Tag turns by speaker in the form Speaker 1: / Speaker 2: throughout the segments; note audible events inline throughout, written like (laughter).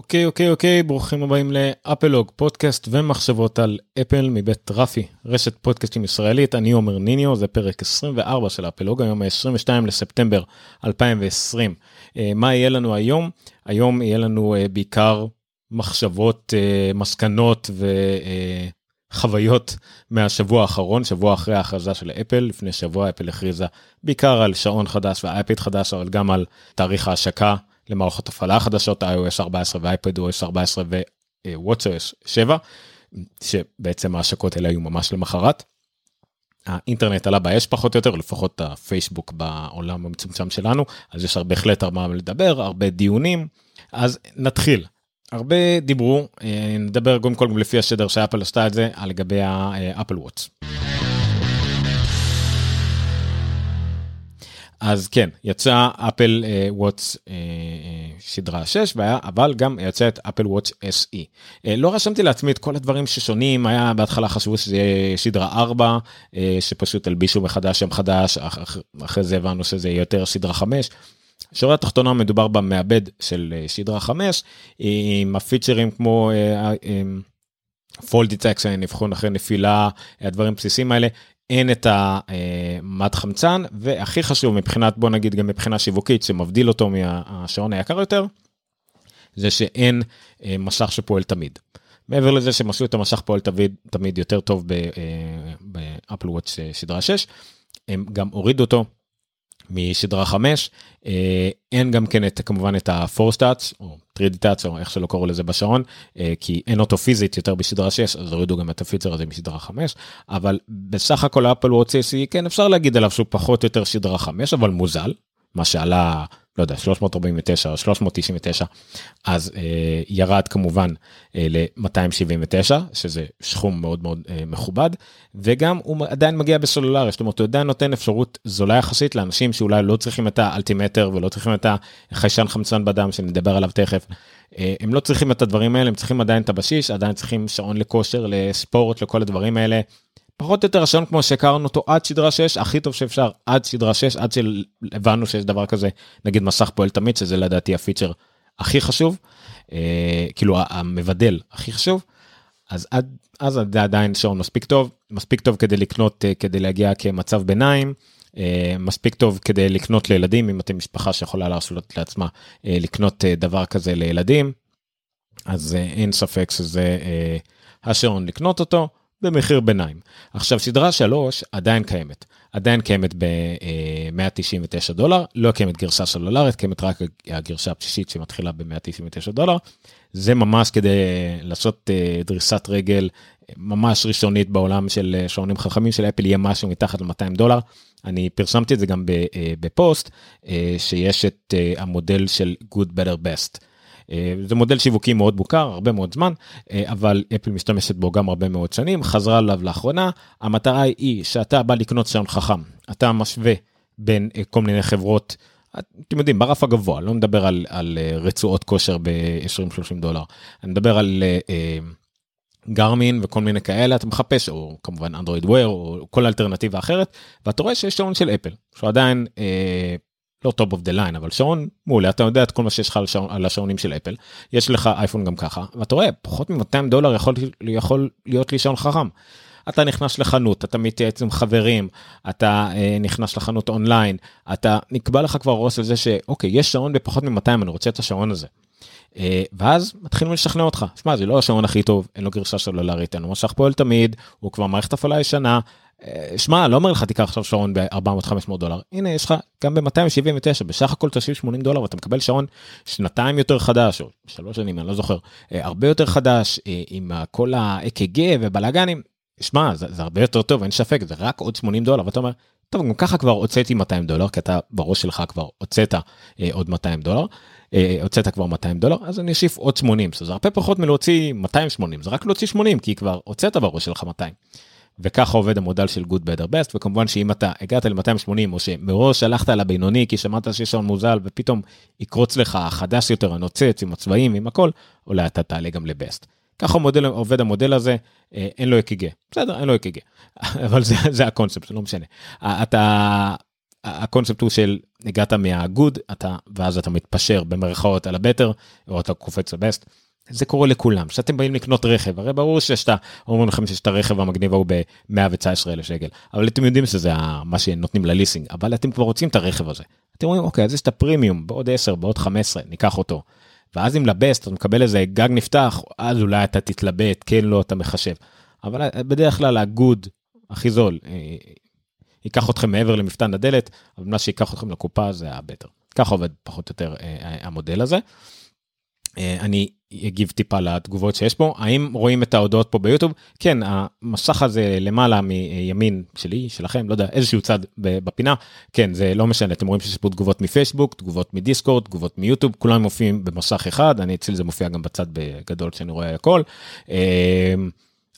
Speaker 1: אוקיי אוקיי אוקיי ברוכים הבאים לאפלוג פודקאסט ומחשבות על אפל מבית רפי רשת פודקאסטים ישראלית. אני עומר ניניו זה פרק 24 של אפלוג היום 22 לספטמבר 2020 אה, מה יהיה לנו היום? היום יהיה לנו אה, בעיקר מחשבות אה, מסקנות וחוויות מהשבוע האחרון שבוע אחרי ההכרזה של אפל. לפני שבוע אפל הכריזה בעיקר על שעון חדש ואייפד חדש אבל גם על תאריך ההשקה למערכות הפעלה חדשות iOS 14 ואייפד OS 14 ווואטסOS 7 שבעצם ההשקות האלה היו ממש למחרת. האינטרנט עלה באש פחות או יותר לפחות הפייסבוק בעולם המצומצם שלנו אז יש בהחלט הרבה מה לדבר הרבה דיונים אז נתחיל. הרבה דיברו נדבר קודם כל לפי השדר שאפל עשתה את זה על לגבי האפל וואטס. אז כן יצא Apple Watch סדרה 6 והיה אבל גם יצא את Apple Watch SE. אה, לא רשמתי לעצמי את כל הדברים ששונים היה בהתחלה חשבו שזה יהיה סדרה 4 אה, שפשוט הלבישו מחדש שם חדש אחרי זה הבנו שזה יהיה יותר סדרה 5. שורה התחתונה מדובר במעבד של אה, סדרה 5 עם הפיצ'רים כמו fall detection אבחון אחרי נפילה הדברים בסיסיים האלה אין את המד חמצן והכי חשוב מבחינת בוא נגיד גם מבחינה שיווקית שמבדיל אותו מהשעון היקר יותר. זה שאין אה, משך שפועל תמיד. מעבר לזה שהם עשו את המשך פועל תמיד תמיד יותר טוב באפל וואץ' סדרה 6 הם גם הורידו אותו משדרה 5 אה, אין גם כן את כמובן את הפורסטאצ או 3D טאצ או איך שלא קראו לזה בשעון אה, כי אין אותו פיזית יותר בשדרה 6 אז הורידו גם את הפיצר הזה משדרה 5 אבל בסך הכל אפל וואט CSE כן אפשר להגיד עליו שהוא פחות או יותר שדרה 5 אבל מוזל מה שעלה לא יודע 349 או 399 אז אה, ירד כמובן אה, ל-279 שזה סכום מאוד מאוד אה, מכובד וגם הוא עדיין מגיע בסולולרי זאת אומרת הוא עדיין נותן אפשרות זולה יחסית לאנשים שאולי לא צריכים את האלטימטר ולא צריכים את החיישן חמצן בדם שנדבר עליו תכף. אה, הם לא צריכים את הדברים האלה הם צריכים עדיין את הבשיש עדיין צריכים שעון לכושר לספורט לכל הדברים האלה פחות או יותר השעון כמו שהכרנו אותו עד שדרה 6 הכי טוב שאפשר עד שדרה 6 עד שהבנו שיש דבר כזה נגיד מסך פועל תמיד שזה לדעתי הפיצ'ר הכי חשוב אה, כאילו המבדל הכי חשוב אז עד אז עדיין שעון מספיק טוב מספיק טוב כדי לקנות אה, כדי להגיע כמצב ביניים. אה, מספיק טוב כדי לקנות לילדים אם אתם משפחה שיכולה לעשות לעצמה אה, לקנות אה, דבר כזה לילדים אז אה, אין ספק שזה אה, השעון לקנות אותו. במחיר ביניים. עכשיו סדרה 3 עדיין קיימת, עדיין קיימת ב-199 דולר, לא קיימת גרשה סלולרית, קיימת רק הגרשה הבסיסית שמתחילה ב-199 דולר. זה ממש כדי לעשות אה, דריסת רגל ממש ראשונית בעולם של אה, שעונים חכמים של אפל יהיה משהו מתחת ל-200 דולר. אני פרסמתי את זה גם אה, בפוסט שיש את המודל של good better best. אה, זה מודל שיווקי מאוד מוכר הרבה מאוד זמן אה, אבל אפל משתמשת בו גם הרבה מאוד שנים חזרה עליו לאחרונה המטרה היא שאתה בא לקנות שעון חכם אתה משווה בין אה, כל מיני חברות. אתם יודעים ברף הגבוה לא מדבר על, על רצועות כושר ב-20-30 דולר אני מדבר על גרמין וכל מיני כאלה אתה מחפש או כמובן Android Wear או כל אלטרנטיבה אחרת ואתה רואה שיש שעון של אפל שהוא עדיין אה, לא top of the line אבל שעון מעולה אתה יודע את כל מה שיש לך על, שעון, על השעונים של אפל יש לך אייפון גם ככה ואתה רואה פחות מ-200 דולר יכול, יכול להיות לי שעון חכם. אתה נכנס לחנות אתה מתייעץ עם חברים אתה אה, נכנס לחנות אונליין אתה נקבע לך כבר ראש על זה שאוקיי יש שעון בפחות מ-200 אני רוצה את השעון הזה. אה, ואז מתחילים לשכנע אותך שמע זה לא השעון הכי טוב אין לו גרשה סלולרית אין לו משך פועל תמיד הוא כבר מערכת הפעלה ישנה שמע לא אומר לך תיקח עכשיו שעון ב-400-500 דולר. הנה יש לך גם ב-279 בסך הכל תוסיף 80 דולר ואתה מקבל שעון שנתיים יותר חדש או שלוש שנים אני לא זוכר אה, הרבה יותר חדש אה, עם כל ה-EKG ובלאגנים. שמע זה, זה הרבה יותר טוב אין ספק זה רק עוד 80 דולר ואתה אומר טוב גם ככה כבר הוצאתי 200 דולר כי אתה בראש שלך כבר הוצאת עוד 200 דולר הוצאת כבר 200 דולר אז אני אוסיף עוד 80 זה הרבה פחות מלהוציא 280 זה רק להוציא 80 כי כבר הוצאת בראש שלך 200. וככה עובד המודל של good better best וכמובן שאם אתה הגעת ל-280 או שמראש הלכת על הבינוני כי שמעת שיש שם מוזל ופתאום יקרוץ לך החדש יותר הנוצץ עם הצבעים עם הכל אולי אתה תעלה גם ל best. ככה המודל עובד המודל הזה אה, אין לו אק"ג בסדר אין לו אק"ג (laughs) אבל זה זה הקונספט לא משנה אתה הקונספט הוא של הגעת מהגוד אתה ואז אתה מתפשר במרכאות על הבטר או אתה קופץ לבסט. זה קורה לכולם שאתם באים לקנות רכב הרי ברור שיש את ה... אומרים לכם שיש את הרכב המגניב ההוא ב-119 אלף שקל אבל אתם יודעים שזה מה שנותנים לליסינג אבל אתם כבר רוצים את הרכב הזה. אתם אומרים אוקיי אז יש את הפרימיום בעוד 10 בעוד 15 ניקח אותו. ואז אם לבסט אתה מקבל איזה גג נפתח אז אולי אתה תתלבט כן לא אתה מחשב. אבל בדרך כלל הגוד הכי זול אה, ייקח אתכם מעבר למפתן הדלת אבל מה שיקח אתכם לקופה זה הבטר. ככה עובד פחות או יותר אה, המודל הזה. אה, אני אגיב טיפה לתגובות שיש פה. האם רואים את ההודעות פה ביוטיוב? כן המסך הזה למעלה מימין שלי שלכם לא יודע איזשהו צד בפינה. כן זה לא משנה אתם רואים שיש פה תגובות מפייסבוק תגובות מדיסקורד תגובות מיוטיוב כולם מופיעים במסך אחד אני אצלי זה מופיע גם בצד בגדול שאני רואה הכל.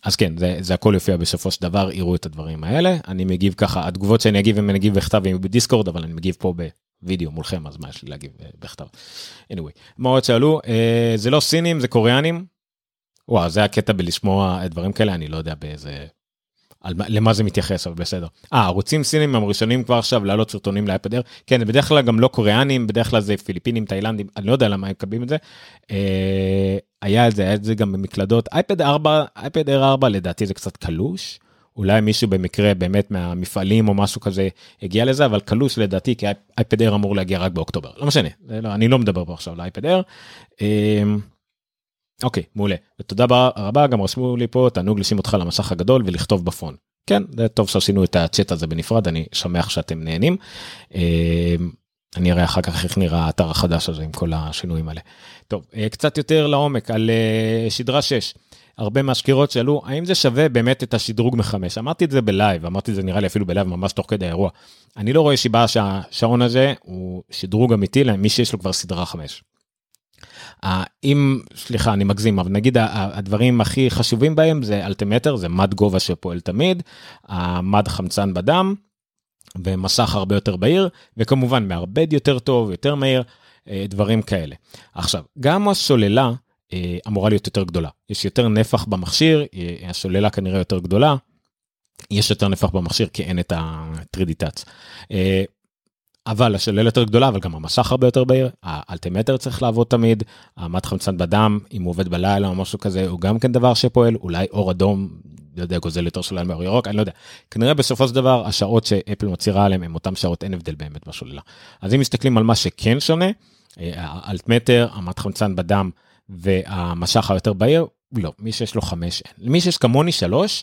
Speaker 1: אז כן זה, זה הכל יופיע בסופו של דבר יראו את הדברים האלה אני מגיב ככה התגובות שאני אגיב אם אני אגיב בכתב יהיו בדיסקורד אבל אני מגיב פה וידאו מולכם אז מה יש לי להגיב אה, בכתב. anyway, מה עוד שאלו אה, זה לא סינים זה קוריאנים. וואו זה הקטע בלשמוע דברים כאלה אני לא יודע באיזה. על מה, למה זה מתייחס אבל בסדר. אה ערוצים סינים הם ראשונים כבר עכשיו לעלות סרטונים לאייפד אר כן בדרך כלל גם לא קוריאנים בדרך כלל זה פיליפינים תאילנדים אני לא יודע למה הם מקבלים את זה. אה, היה את זה היה את זה גם במקלדות אייפד 4 אייפד אר 4 לדעתי זה קצת קלוש. אולי מישהו במקרה באמת מהמפעלים או משהו כזה הגיע לזה אבל קלוש לדעתי כי אייפד אר אמור להגיע רק באוקטובר לא משנה לא, אני לא מדבר פה עכשיו על אייפד אר. אמ, אוקיי מעולה ותודה רבה גם רשמו לי פה תענוג לשים אותך למסך הגדול ולכתוב בפון. כן זה טוב שעשינו את הצ'אט הזה בנפרד אני שמח שאתם נהנים. אני אראה אחר כך איך נראה האתר החדש הזה עם כל השינויים האלה. טוב אה, קצת יותר לעומק על אה, סדרה 6. הרבה מהסקירות שאלו האם זה שווה באמת את השדרוג מחמש אמרתי את זה בלייב אמרתי את זה נראה לי אפילו בלייב ממש תוך כדי האירוע. אני לא רואה סיבה שהשעון הזה הוא שדרוג אמיתי למי שיש לו כבר סדרה חמש. אם סליחה אני מגזים אבל נגיד הדברים הכי חשובים בהם זה אלטימטר זה מד גובה שפועל תמיד המד חמצן בדם ומסך הרבה יותר בהיר וכמובן מערבד יותר טוב יותר מהיר אה, דברים כאלה. עכשיו גם הסוללה אה, אמורה להיות יותר גדולה. יש יותר נפח במכשיר, אה, השוללה כנראה יותר גדולה, יש יותר נפח במכשיר כי אין את ה-3D touch. אה, אבל השוללה יותר גדולה אבל גם המסך הרבה יותר בהיר האלטימטר צריך לעבוד תמיד המד חמצן בדם אם הוא עובד בלילה או משהו כזה הוא גם כן דבר שפועל אולי אור אדום לא יודע גוזל יותר שוללה מאור ירוק אני לא יודע כנראה בסופו של דבר השעות שאפל מצהירה עליהם הם אותם שעות אין הבדל באמת בשוללה אז אם מסתכלים על מה שכן שונה האלטימטר המד חמצן בדם והמשך היותר בהיר, לא, מי שיש לו חמש אין. למי שיש כמוני שלוש,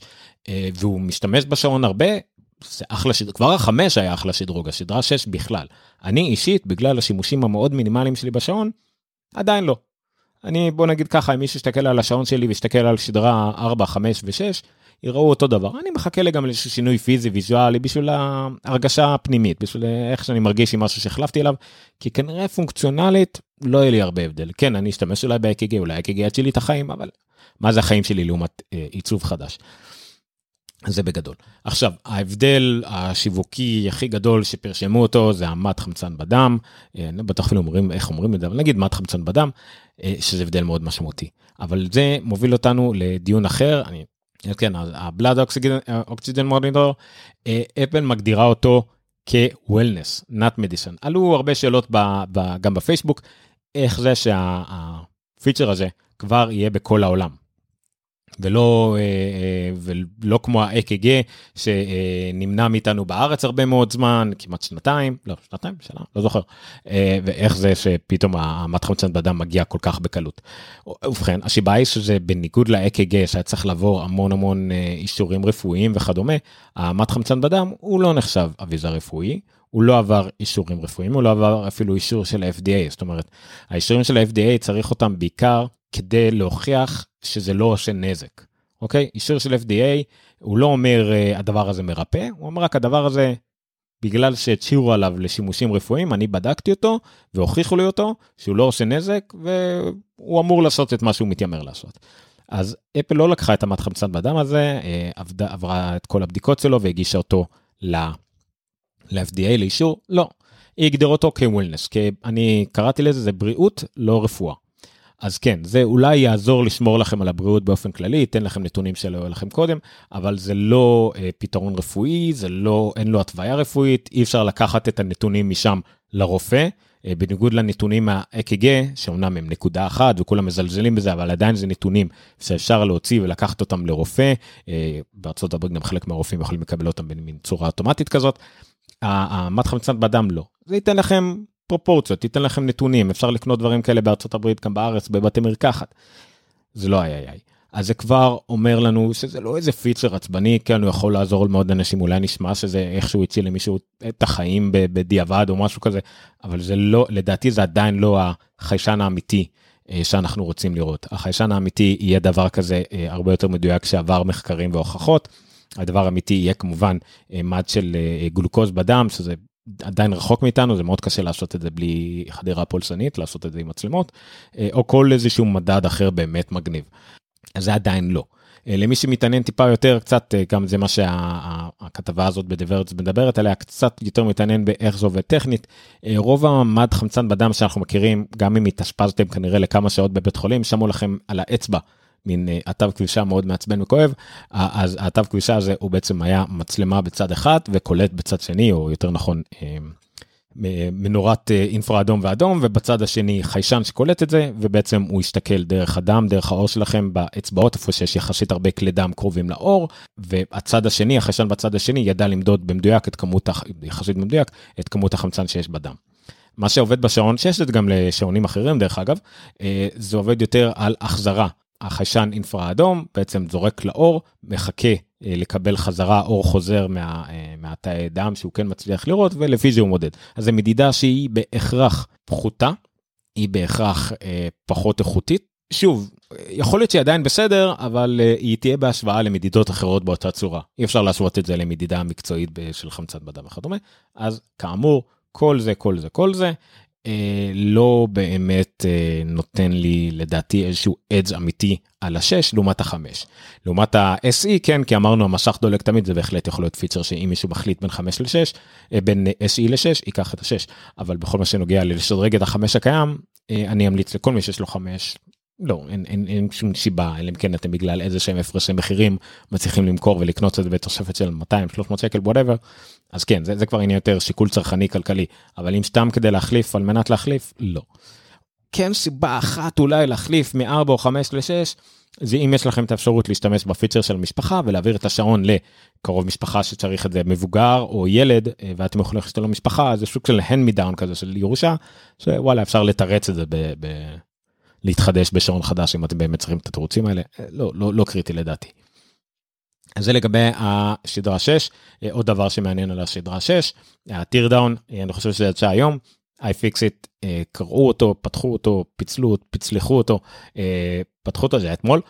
Speaker 1: אה, והוא משתמש בשעון הרבה, זה אחלה שדרוג, כבר החמש היה אחלה שדרוג, השדרה שש בכלל. אני אישית, בגלל השימושים המאוד מינימליים שלי בשעון, עדיין לא. אני בוא נגיד ככה, אם מישהו יסתכל על השעון שלי ויסתכל על שדרה 4, 5 ו-6, יראו אותו דבר. אני מחכה גם לאיזשהו שינוי פיזי ויזואלי בשביל ההרגשה הפנימית, בשביל איך שאני מרגיש עם משהו שהחלפתי אליו, כי כנראה פונקציונלית לא יהיה לי הרבה הבדל. כן, אני אשתמש אולי ב-AKG, אולי ה-AKG יציל לי את החיים, אבל מה זה החיים שלי לעומת אה, עיצוב חדש. זה בגדול. עכשיו, ההבדל השיווקי הכי גדול שפרשמו אותו זה המט חמצן בדם, אה, אני לא בטוח אפילו אומרים איך אומרים את זה, אבל נגיד מט חמצן בדם, אה, שזה הבדל מאוד משמעותי. אבל זה מוביל אותנו לדיון אחר, אני כן, הבלאד אוקסיגן מוניטור, אפל מגדירה אותו כ-Wellness, not medicine. עלו הרבה שאלות ב, ב, גם בפייסבוק, איך זה שהפיצ'ר הזה כבר יהיה בכל העולם. ולא, אה, אה, ולא כמו ה-AKG שנמנע מאיתנו בארץ הרבה מאוד זמן, כמעט שנתיים, לא, שנתיים, שנה, לא זוכר, אה, ואיך זה שפתאום המת חמצן בדם מגיע כל כך בקלות. ובכן, השיבה היא שזה בניגוד ל-AKG שהיה צריך לעבור המון המון אישורים רפואיים וכדומה, המת חמצן בדם הוא לא נחשב אביזר רפואי. הוא לא עבר אישורים רפואיים, הוא לא עבר אפילו אישור של ה-FDA, זאת אומרת, האישורים של ה-FDA צריך אותם בעיקר כדי להוכיח שזה לא עושה נזק. אוקיי? אישור של FDA הוא לא אומר uh, הדבר הזה מרפא, הוא אומר רק הדבר הזה בגלל שהצהירו עליו לשימושים רפואיים, אני בדקתי אותו והוכיחו לי אותו שהוא לא עושה נזק והוא אמור לעשות את מה שהוא מתיימר לעשות. אז אפל לא לקחה את המת חמצן בדם הזה, אה, עבדה, עברה את כל הבדיקות שלו והגישה אותו ל-FDA לאישור, לא. היא הגדירה אותו כ-Wellness, כי אני קראתי לזה, זה בריאות, לא רפואה. אז כן, זה אולי יעזור לשמור לכם על הבריאות באופן כללי, ייתן לכם נתונים שלא היו לכם קודם, אבל זה לא אה, פתרון רפואי, זה לא, אין לו התוויה רפואית, אי אפשר לקחת את הנתונים משם לרופא. אה, בניגוד לנתונים מה-EKG, שאומנם הם נקודה אחת וכולם מזלזלים בזה, אבל עדיין זה נתונים שאפשר להוציא ולקחת אותם לרופא. אה, בארצות הברית גם חלק מהרופאים יכולים לקבל אותם במין צורה אוטומטית כזאת. המת חמצן בדם לא. זה ייתן לכם פרופורציות, ייתן לכם נתונים, אפשר לקנות דברים כאלה בארצות הברית, גם בארץ, בבתי מרקחת. זה לא איי איי. אז זה כבר אומר לנו שזה לא איזה פיצ'ר עצבני, כן, הוא יכול לעזור למאוד אנשים, אולי נשמע שזה איכשהו הציל למישהו את החיים בדיעבד או משהו כזה, אבל זה לא, לדעתי זה עדיין לא החיישן האמיתי אה, שאנחנו רוצים לראות. החיישן האמיתי יהיה דבר כזה אה, הרבה יותר מדויק שעבר מחקרים והוכחות. הדבר האמיתי יהיה כמובן אה, מד של גלוקוז בדם, שזה עדיין רחוק מאיתנו, זה מאוד קשה לעשות את זה בלי חדירה פולסנית, לעשות את זה עם מצלמות, או כל איזשהו מדד אחר באמת מגניב. אז זה עדיין לא. אה, למי שמתעניין טיפה יותר קצת אה, גם זה מה שהכתבה הזאת בדברץ מדברת עליה קצת יותר מתעניין באיך זה עובד טכנית. אה, רוב המד חמצן בדם שאנחנו מכירים גם אם התאשפזתם כנראה לכמה שעות בבית חולים שמו לכם על האצבע מין התו כבישה מאוד מעצבן וכואב אז התו כבישה הזה הוא בעצם היה מצלמה בצד אחד וקולט בצד שני או יותר נכון מנורת אה, אינפרה אדום ואדום ובצד השני חיישן שקולט את זה ובעצם הוא יסתכל דרך הדם דרך האור שלכם באצבעות איפה שיש יחסית הרבה כלי דם קרובים לאור והצד השני החיישן בצד השני ידע למדוד במדויק את כמות יחסית במדויק את כמות החמצן שיש בדם. מה שעובד בשעון שיש את זה גם לשעונים אחרים דרך אגב אה, זה עובד יותר על החזרה החיישן אינפרה אדום בעצם זורק לאור מחכה אה, לקבל חזרה אור חוזר מה, אה, מהתאי דם שהוא כן מצליח לראות ולפי זה הוא מודד. אז זו מדידה שהיא בהכרח פחותה, היא בהכרח אה, פחות איכותית. שוב, יכול להיות שהיא עדיין בסדר, אבל אה, היא תהיה בהשוואה למדידות אחרות באותה צורה. אי אפשר להשוות את זה למדידה מקצועית של חמצן בדם וכדומה. אז כאמור, כל זה, כל זה, כל זה, לא באמת אה, נותן לי לדעתי איזשהו אדג' אמיתי על השש לעומת החמש. לעומת ה-SE כן כי אמרנו המשך דולק תמיד זה בהחלט יכול להיות פיצ'ר שאם מישהו מחליט בין 5 ל-6 אה, בין SE ל-6 ייקח את ה-6 אבל בכל מה שנוגע ללשדרג את החמש הקיים אה, אני אמליץ לכל מי שיש לו 5 לא אין, אין, אין שום סיבה אלא אם כן אתם בגלל איזה שהם הפרשי מחירים מצליחים למכור ולקנות את זה בתוספת של 200 300 שקל whatever אז כן זה, זה כבר עניין יותר שיקול צרכני כלכלי אבל אם סתם כדי להחליף על מנת להחליף לא. כן סיבה אחת אולי להחליף מ-4 או 5 ל-6 זה אם יש לכם את האפשרות להשתמש בפיצ'ר של המשפחה ולהעביר את השעון לקרוב משפחה שצריך את זה מבוגר או ילד אה, ואתם יכולים להכניס אותו למשפחה זה סוג של hand me down כזה של ירושה שוואלה אפשר לתרץ את זה ב... ב- להתחדש בשעון חדש אם אתם באמת צריכים את התירוצים האלה אה, לא לא לא קריטי לדעתי. אז זה לגבי השדרה 6 אה, עוד דבר שמעניין על השדרה 6 הטיר דאון אה, אני חושב שזה יצא היום iFixit קראו אותו פתחו אותו פיצלו פיצלחו אותו פתחו אותו זה אתמול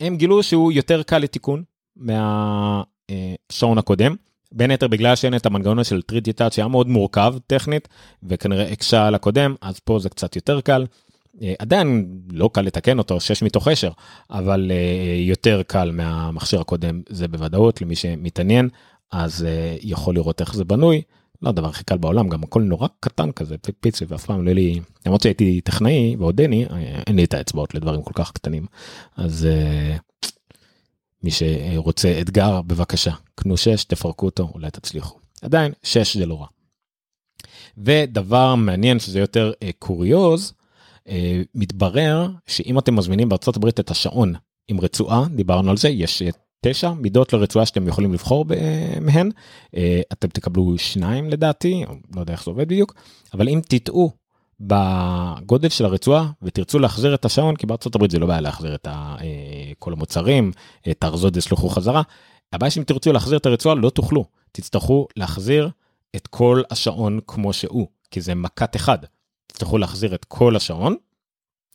Speaker 1: הם גילו שהוא יותר קל לתיקון מהשעון הקודם. בין היתר בגלל שאין את המנגנון של טריטי טאצ' שהיה מאוד מורכב טכנית וכנראה הקשה על הקודם אז פה זה קצת יותר קל. אה, עדיין לא קל לתקן אותו 6 מתוך 10 אבל אה, יותר קל מהמכשיר הקודם זה בוודאות למי שמתעניין אז אה, יכול לראות איך זה בנוי. לא הדבר הכי קל בעולם גם הכל נורא קטן כזה פיצי ואף פעם לא לי למרות שהייתי טכנאי ועודני אין לי את האצבעות לדברים כל כך קטנים אז מי שרוצה אתגר בבקשה קנו 6 תפרקו אותו אולי תצליחו עדיין 6 זה לא רע. ודבר מעניין שזה יותר קוריוז מתברר שאם אתם מזמינים בארצות הברית את השעון עם רצועה דיברנו על זה יש אה, תשע מידות לרצועה שאתם יכולים לבחור מהן. אה, אתם תקבלו שניים לדעתי לא יודע איך זה עובד בדיוק אבל אם תטעו בגודל של הרצועה ותרצו להחזיר את השעון כי בארצות הברית זה לא בעיה להחזיר את כל המוצרים את הארזות ישלחו חזרה. הבעיה שאם תרצו להחזיר את הרצועה לא תוכלו. תצטרכו להחזיר את כל השעון כמו שהוא כי זה מכת אחד תצטרכו להחזיר את כל השעון,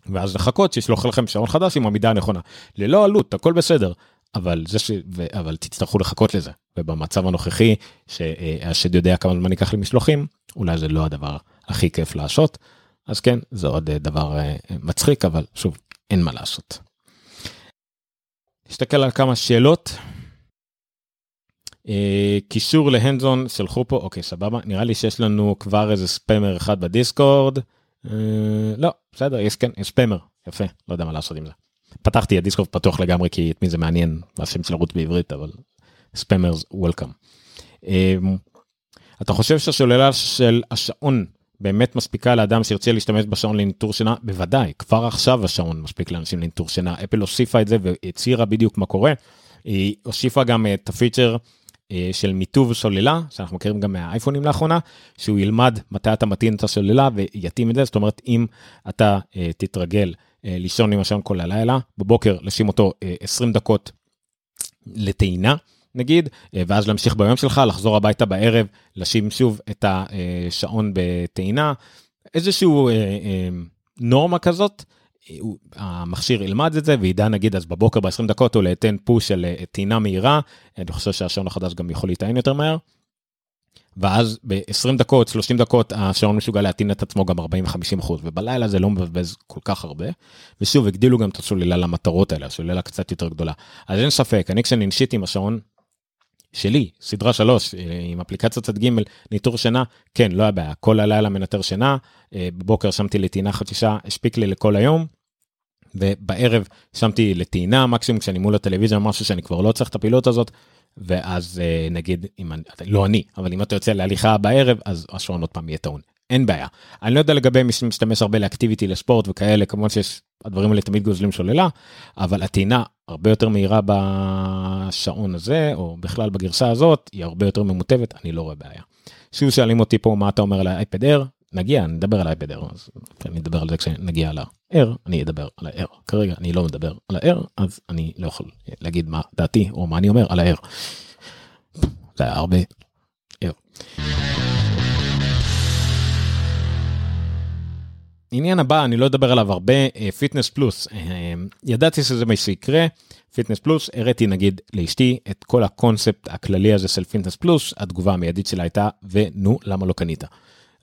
Speaker 1: ואז לחכות שישלוח לכם שעון חדש עם המידה הנכונה. ללא עלות, הכל בסדר. אבל זה ש... ו... אבל תצטרכו לחכות לזה. ובמצב הנוכחי, שהשד יודע כמה זמן ייקח למשלוחים, אולי זה לא הדבר הכי כיף לעשות. אז כן, זה עוד אה, דבר אה, מצחיק, אבל שוב, אין מה לעשות. נסתכל על כמה שאלות. אה, קישור להנדזון שלחו פה אוקיי סבבה נראה לי שיש לנו כבר איזה ספמר אחד בדיסקורד לא, בסדר, יש כן, יש ספמר, יפה, לא יודע מה לעשות עם זה. פתחתי את דיסקופ פתוח לגמרי כי את מי זה מעניין, השם של ערוץ בעברית, אבל ספמרס וולקאם. אתה חושב שהשוללה של השעון באמת מספיקה לאדם שירצה להשתמש בשעון לניטור שינה? בוודאי, כבר עכשיו השעון מספיק לאנשים לניטור שינה. אפל הוסיפה את זה והצהירה בדיוק מה קורה. היא הוסיפה גם את הפיצ'ר אה, של מיטוב סוללה, שאנחנו מכירים גם מהאייפונים לאחרונה, שהוא ילמד מתי אתה מטעין את הסוללה ויתאים את זה, זאת אומרת אם אתה אה, תתרגל אה, לישון עם השעון כל הלילה, בבוקר לשים אותו 20 דקות לטעינה. נגיד, ואז להמשיך ביום שלך, לחזור הביתה בערב, לשים שוב את השעון בטעינה, איזשהו נורמה כזאת, המכשיר ילמד את זה וידע נגיד אז בבוקר ב-20 דקות הוא לאתן פוש של אה, טעינה מהירה, אני חושב שהשעון החדש גם יכול להיטען יותר מהר. ואז ב-20 דקות 30 דקות השעון משוגע להטעין את עצמו גם 40-50 אחוז ובלילה זה לא מבזבז כל כך הרבה. ושוב הגדילו גם את הסוללה למטרות האלה הסוללה קצת יותר גדולה. אז אין ספק אני כשאני נשיתי עם השעון שלי סדרה 3 אה, עם אפליקציית צד ג' ניטור שינה כן לא היה בעיה כל הלילה מנטר שינה אה, בבוקר שמתי לי טעינה חצי שעה הספיק לי לכל היום. ובערב שמתי לטעינה מקסימום כשאני מול הטלוויזיה משהו שאני כבר לא צריך את הפעילות הזאת. ואז אה, נגיד אם אני לא אני אבל אם אתה יוצא להליכה בערב אז השעון עוד פעם יהיה טעון אין בעיה. אני לא יודע לגבי מי שמשתמש הרבה לאקטיביטי לספורט וכאלה כמובן שיש הדברים האלה תמיד גוזלים שוללה אבל הטעינה הרבה יותר מהירה בשעון הזה או בכלל בגרסה הזאת היא הרבה יותר ממוטבת אני לא רואה בעיה. שוב שואלים אותי פה מה אתה אומר על האייפד אר נגיע נדבר על האייפד אר אז אני אדבר על זה כשנגיע לאר אני אדבר על האר כרגע אני לא מדבר על האר אז אני לא יכול להגיד מה דעתי או מה אני אומר על האר. זה היה הרבה. אר. עניין הבא אני לא אדבר עליו הרבה Fitness Plus ידעתי שזה מה שיקרה Fitness Plus הראיתי נגיד לאשתי את כל הקונספט הכללי הזה של Fitness Plus התגובה המיידית שלה הייתה ונו למה לא קנית.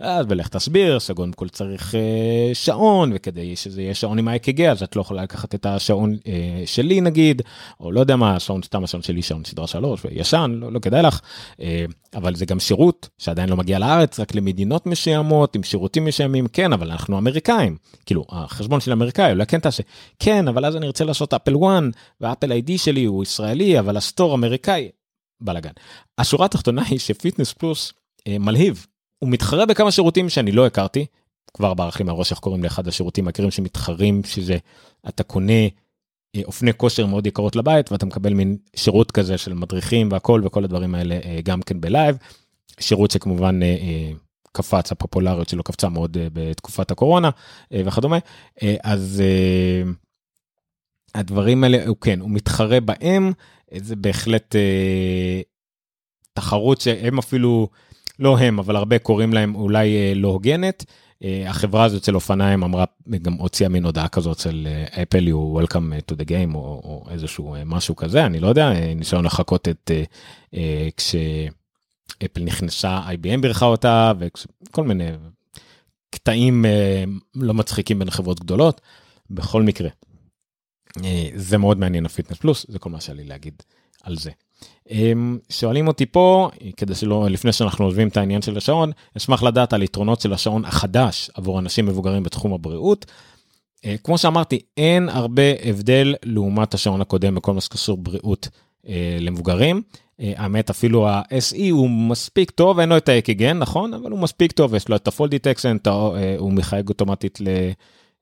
Speaker 1: אז ולך תסביר שקודם כל צריך אה, שעון וכדי שזה יהיה שעון עם ה-EKG אז את לא יכולה לקחת את השעון אה, שלי נגיד או לא יודע מה שעון סתם השעון שלי שעון סדרה 3 וישן לא, לא כדאי לך. אה, אבל זה גם שירות שעדיין לא מגיע לארץ רק למדינות מסוימות עם שירותים מסוימים כן אבל אנחנו אמריקאים. כאילו החשבון של אמריקאי אולי כן תעשה. כן אבל אז אני רוצה לעשות Apple One וה Apple ID שלי הוא ישראלי אבל ה store אמריקאי בלאגן. השורה התחתונה היא ש Fitness Plus מלהיב הוא מתחרה בכמה שירותים שאני לא הכרתי, כבר ברח לי מהראש איך קוראים לאחד השירותים העיקריים שמתחרים שזה אתה קונה אה, אופני כושר מאוד יקרות לבית ואתה מקבל מין שירות כזה של מדריכים והכל וכל הדברים האלה אה, גם כן בלייב. שירות שכמובן אה, קפץ הפופולריות שלו קפצה מאוד בתקופת הקורונה וכדומה אז הדברים האלה הוא כן הוא מתחרה בהם זה בהחלט תחרות שהם אפילו לא הם, אבל הרבה קוראים להם אולי אה, לא הוגנת. אה, החברה הזאת של אופניים אמרה, גם הוציאה מין הודעה כזאת של אפל, you welcome to the game, או, או איזשהו אה, משהו כזה, אני לא יודע, ניסיון לחכות את, כשאפל נכנסה, IBM בירכה אותה, וכל מיני קטעים לא מצחיקים בין חברות גדולות. בכל מקרה, זה מאוד מעניין הפיטנס פלוס, זה כל מה שהיה לי להגיד על זה. שואלים אותי פה, כדי שלא, לפני שאנחנו עוזבים את העניין של השעון, אשמח לדעת על יתרונות של השעון החדש עבור אנשים מבוגרים בתחום הבריאות. אה, כמו שאמרתי, אין הרבה הבדל לעומת השעון הקודם בכל מה שקשור בריאות אה, למבוגרים. אה, האמת אפילו ה-SE הוא מספיק טוב, אין לו את האקגן, נכון? אבל הוא מספיק טוב, יש לו את ה-Fold Detection, הוא מחייג אוטומטית ל...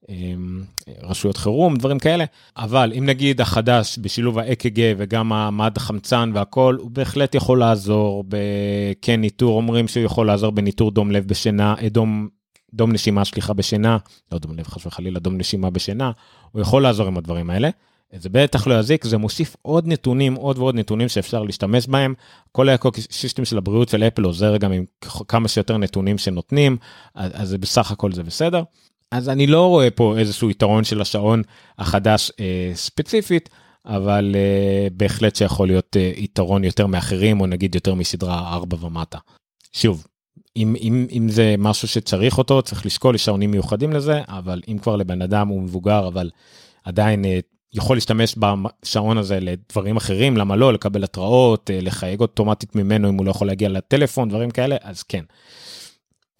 Speaker 1: אמ, רשויות חירום, דברים כאלה, אבל אם נגיד החדש בשילוב ה-EKG וגם המד החמצן והכל, הוא בהחלט יכול לעזור בכן ניטור, אומרים שהוא יכול לעזור בניטור דום לב בשינה, אה, דום, דום נשימה סליחה בשינה, לא דום לב חס וחלילה, דום נשימה בשינה, הוא יכול לעזור עם הדברים האלה. זה בטח לא יזיק, זה מוסיף עוד נתונים, עוד ועוד נתונים שאפשר להשתמש בהם. כל האקוסיסטם של הבריאות של אפל עוזר גם עם כמה שיותר נתונים שנותנים, אז, אז בסך הכל זה בסדר. אז אני לא רואה פה איזשהו יתרון של השעון החדש אה, ספציפית, אבל אה, בהחלט שיכול להיות אה, יתרון יותר מאחרים, או נגיד יותר מסדרה 4 ומטה. שוב, אם, אם, אם זה משהו שצריך אותו, צריך לשקול, יש שעונים מיוחדים לזה, אבל אם כבר לבן אדם הוא מבוגר, אבל עדיין אה, יכול להשתמש בשעון הזה לדברים אחרים, למה לא, לקבל התראות, אה, לחייג אוטומטית ממנו אם הוא לא יכול להגיע לטלפון, דברים כאלה, אז כן.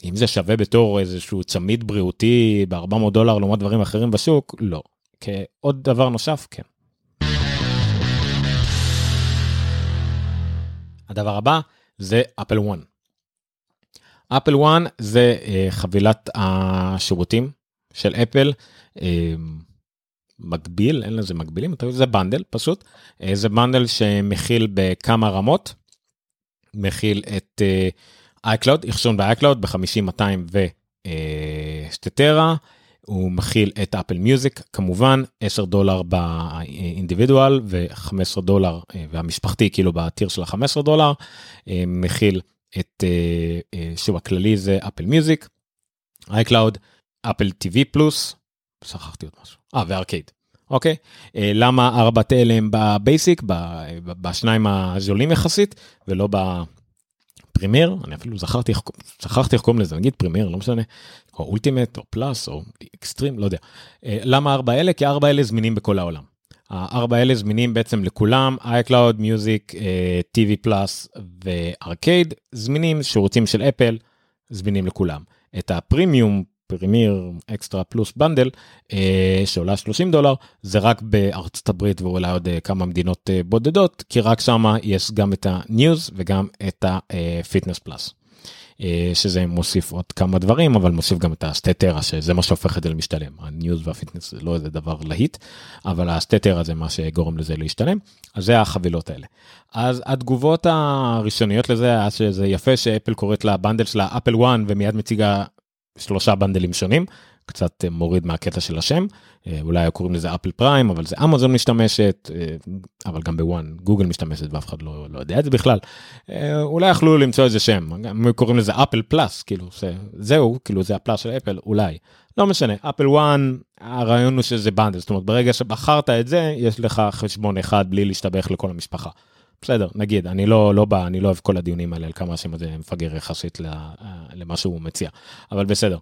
Speaker 1: אם זה שווה בתור איזשהו צמיד בריאותי ב-400 דולר לעומת דברים אחרים בשוק, לא. כעוד דבר נוסף, כן. הדבר הבא זה אפל 1. אפל 1 זה uh, חבילת השירותים של אפל. Uh, מקביל, אין לזה מקבילים, זה bundle פשוט. Uh, זה bundle שמכיל בכמה רמות. מכיל את uh, iCloud, אחסון ב-iCloud ב-50, 200 ושתי טרה. הוא מכיל את אפל מיוזיק כמובן 10 דולר ב individual ו-15 דולר והמשפחתי כאילו ב tier של ה-15 דולר מכיל את שוב הכללי זה אפל מיוזיק, אייקלאוד, אפל טיווי פלוס, שכחתי עוד משהו, אה וארקייד, אוקיי? למה ארבע אלה הם ב basic, בשניים הזולים יחסית ולא ב premier, אני אפילו זכרתי, שכחתי איך קוראים לזה, נגיד premier, לא משנה, או ultimate או פלאס או אקסטרים, לא יודע. למה ארבע אלה? כי ארבע אלה זמינים בכל העולם. הארבע האלה זמינים בעצם לכולם, iCloud, Music, TV פלאס וארקייד, זמינים, שירותים של אפל, זמינים לכולם. את ה premium, premier extra plus bundle, שעולה 30 דולר, זה רק בארצות הברית ואולי עוד אה, כמה מדינות אה, בודדות, כי רק שמה יש גם את ה-News וגם את ה-Fitness פלאס. אה, שזה מוסיף עוד כמה דברים אבל מוסיף גם את השתי טרה שזה מה שהופך את זה למשתלם הניוז והפיטנס זה לא איזה דבר להיט אבל השתי טרה זה מה שגורם לזה להשתלם אז זה החבילות האלה. אז התגובות הראשוניות לזה היה שזה יפה שאפל קוראת ל bundle שלה אפל 1 ומיד מציגה שלושה bundleים שונים קצת אה, מוריד מהקטע של השם אה, אולי היו קוראים לזה אפל פריים אבל זה אמזון משתמשת אה, אבל גם בוואן גוגל משתמשת ואף אחד לא, לא יודע את זה בכלל אולי יכלו למצוא איזה שם הם קוראים לזה אפל פלאס כאילו זה, זהו כאילו זה הפלאס של אפל אולי לא משנה אפל וואן הרעיון הוא שזה bundle זאת אומרת ברגע שבחרת את זה יש לך חשבון אחד בלי להסתבך לכל המשפחה. בסדר נגיד אני לא לא בא אני לא אוהב כל הדיונים האלה על כמה השם הזה מפגר יחסית למה שהוא מציע אבל בסדר.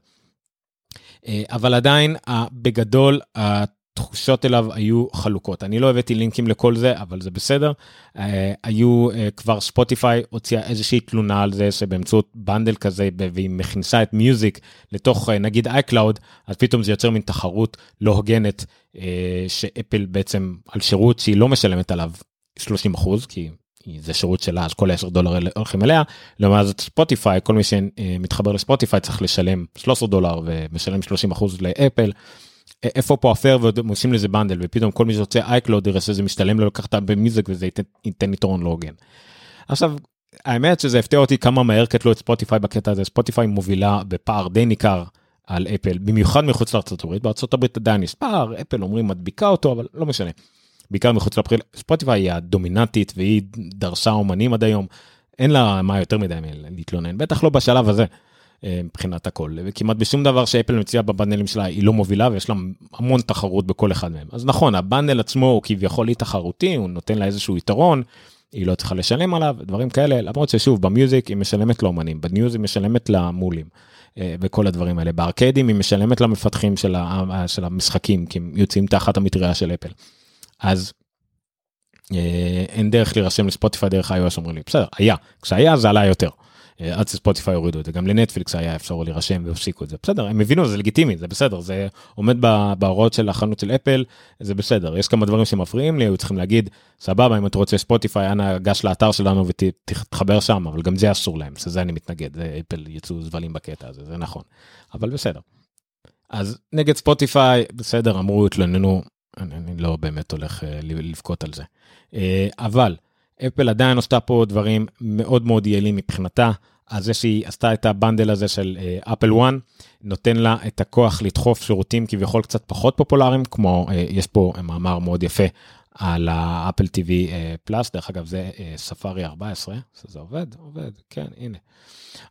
Speaker 1: אה, אבל עדיין בגדול התחושות אליו היו חלוקות אני לא הבאתי לינקים לכל זה אבל זה בסדר אה, היו אה, כבר ספוטיפיי הוציאה איזושהי תלונה על זה שבאמצעות bundle כזה והיא מכניסה את מיוזיק לתוך נגיד אייקלאוד אז פתאום זה יוצר מין תחרות לא הוגנת שאפל בעצם על שירות שהיא לא משלמת עליו 30 אחוז כי זה שירות שלה אז כל 10 דולר הולכים אליה לעומת זאת ספוטיפיי כל מי שמתחבר לספוטיפיי צריך לשלם 13 דולר ומשלם 30 אחוז לאפל. איפה פה הפייר ועושים עושים לזה bundle ופתאום כל מי שרוצה iCloud יראה שזה משתלם לו לקחת ב Music וזה ייתן יתרון לא הוגן. עכשיו האמת שזה הפתיע אותי כמה מהר קטלו את ספוטיפיי בקטע הזה ספוטיפיי מובילה בפער די ניכר על אפל במיוחד מחוץ לארצות הברית בארצות הברית עדיין יש פער אפל אומרים מדביקה אותו אבל לא משנה. בעיקר מחוץ לארה"ב, ספוטיפיי היא הדומיננטית והיא דרשה אומנים עד היום, אין לה מה יותר מדי להתלונן, בטח לא בשלב הזה. אה, מבחינת הכל וכמעט בשום דבר שאפל מציעה ב bundleים שלה היא לא מובילה ויש לה המון תחרות בכל אחד מהם אז נכון ה bundle עצמו הוא כביכול אי תחרותי הוא נותן לה איזשהו יתרון היא לא צריכה לשלם עליו דברים כאלה למרות ששוב במיוזיק היא משלמת לאומנים בניוז היא משלמת למולים אה, וכל הדברים האלה בארקדים היא משלמת למפתחים של, של המשחקים כי הם יוצאים תחת המטריה של אפל. אז אה, אין דרך להירשם לספוטיפיי דרך iOS אומרים לי בסדר היה כשהיה זה עלה יותר. אה, עד שספוטיפיי הורידו את זה גם לנטפליקס היה אפשר להירשם והפסיקו את זה בסדר הם הבינו זה לגיטימי זה בסדר זה עומד בהוראות של החנות של אפל זה בסדר יש כמה דברים שמפריעים לי היו צריכים להגיד סבבה אם אתה רוצה ספוטיפיי אנא גש לאתר שלנו ותתחבר שם אבל גם זה אסור להם שזה אני מתנגד זה אפל יצאו זבלים בקטע הזה זה נכון אבל בסדר. אז נגד ספוטיפיי בסדר אמרו התלוננו אני, אני לא באמת הולך uh, לבכות על זה. Uh, אבל אפל עדיין עשתה פה דברים מאוד מאוד יעילים מבחינתה. אז זה שהיא עשתה את ה bundle הזה של אפל uh, 1 נותן לה את הכוח לדחוף שירותים כביכול קצת פחות פופולריים כמו uh, יש פה מאמר מאוד יפה על האפל TV פלאס דרך אגב זה ספארי 14 זה עובד עובד כן הנה.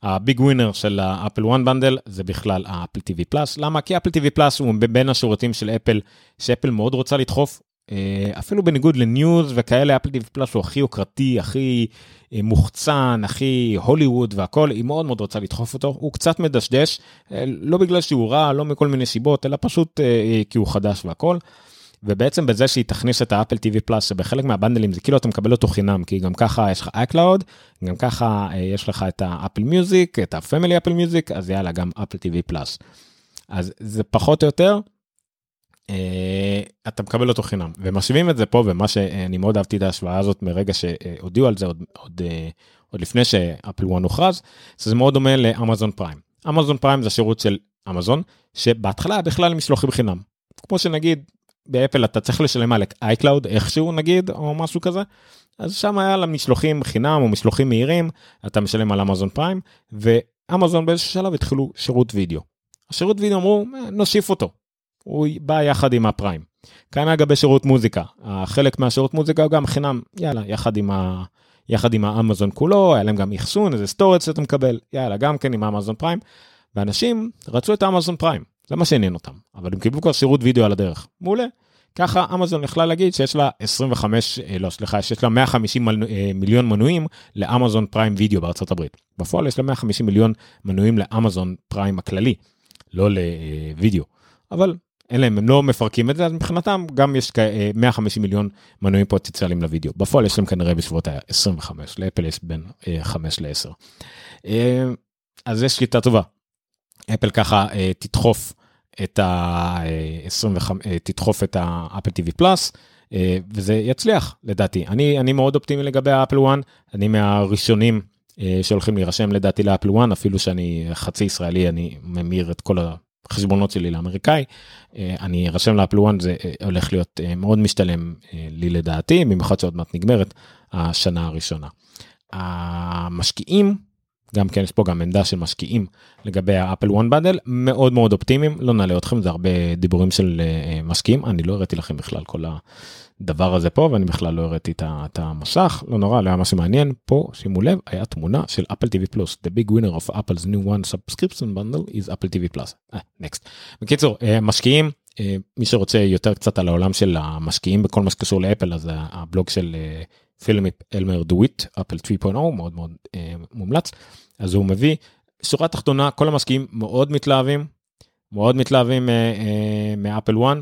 Speaker 1: ה big winner של האפל וואן bundle זה בכלל האפל TV פלאס למה כי אפל TV פלאס הוא בין השירותים של אפל שאפל מאוד רוצה לדחוף אה, אפילו בניגוד לניוז וכאלה אפל TV פלאס הוא הכי יוקרתי הכי אה, מוחצן הכי הוליווד והכל היא מאוד מאוד רוצה לדחוף אותו הוא קצת מדשדש אה, לא בגלל שהוא רע לא מכל מיני סיבות אלא פשוט כי הוא חדש והכל. ובעצם בזה שהיא תכניס את האפל TV פלאס שבחלק מה bundleים זה כאילו אתה מקבל אותו חינם כי גם ככה יש לך iCloud גם ככה אה, יש לך את האפל מיוזיק את ה family אפל מיוזיק אז יאללה גם אפל TV פלאס. אז זה פחות או יותר. אה, אתה מקבל אותו חינם ומשווים את זה פה ומה שאני מאוד אהבתי את ההשוואה הזאת מרגע שהודיעו על זה עוד, עוד, אה, עוד לפני שאפל 1 הוכרז זה מאוד דומה לאמזון פריים. אמזון פריים זה שירות של אמזון שבהתחלה בכלל משלוחים חינם כמו שנגיד באפל אתה צריך לשלם על iCloud איכשהו נגיד או משהו כזה. אז שם היה לה משלוחים חינם או משלוחים מהירים אתה משלם על אמזון פריים ואמזון באיזשהו שלב התחילו שירות וידאו. השירות וידאו אמרו אה, נוסיף אותו. הוא בא יחד עם הפריים. כאן אגב בשירות מוזיקה החלק מהשירות מוזיקה הוא גם חינם יאללה יחד עם ה... יחד עם האמזון כולו היה להם גם אחסון איזה storage שאתה מקבל יאללה גם כן עם האמזון פריים. ואנשים רצו את האמזון פריים זה מה שעניין אותם אבל הם קיבלו כבר שירות וידאו על הדרך מעולה. ככה אמזון יכלה להגיד שיש לה 25 אה, לא סליחה שיש לה 150 אה, מיליון מנויים לאמזון פריים וידאו בארצות הברית בפועל יש לה 150 מיליון מנויים לאמזון פריים הכללי לא לוידאו אבל אין להם הם לא מפרקים את זה אז מבחינתם גם יש 150 אה, מיליון מנויים פוטנציאליים לוידאו בפועל יש להם כנראה בסביבות ה-25 לאפל יש בין 5 ל-10. אז יש שליטה טובה. אפל ככה תדחוף את ה-25, אה, תדחוף את האפל TV פלאס, וזה יצליח לדעתי. אני, אני מאוד אופטימי לגבי האפל 1, אני מהראשונים אה, שהולכים להירשם לדעתי לאפל 1, אפילו שאני חצי ישראלי, אני ממיר את כל החשבונות שלי לאמריקאי. אה, אני ארשם לאפל 1, זה הולך להיות מאוד משתלם לי לדעתי, במיוחד שעוד מעט נגמרת השנה הראשונה. המשקיעים גם כן יש פה גם עמדה של משקיעים לגבי האפל וואן בדל מאוד מאוד אופטימיים לא נעלה אתכם זה הרבה דיבורים של uh, משקיעים אני לא הראיתי לכם בכלל כל הדבר הזה פה ואני בכלל לא הראיתי את המסך לא נורא לא היה משהו מעניין פה שימו לב היה תמונה של אפל TV פלוס the big winner of Apple's new one subscription bundle is Apple TV פלוס. Next. בקיצור uh, משקיעים uh, מי שרוצה יותר קצת על העולם של המשקיעים בכל מה שקשור לאפל אז הבלוג של. פילמיפ אלמר דוויט אפל 3.0 מאוד מאוד אה, מומלץ אז הוא מביא שורה תחתונה כל המשקיעים מאוד מתלהבים מאוד מתלהבים אה, אה, מאפל 1.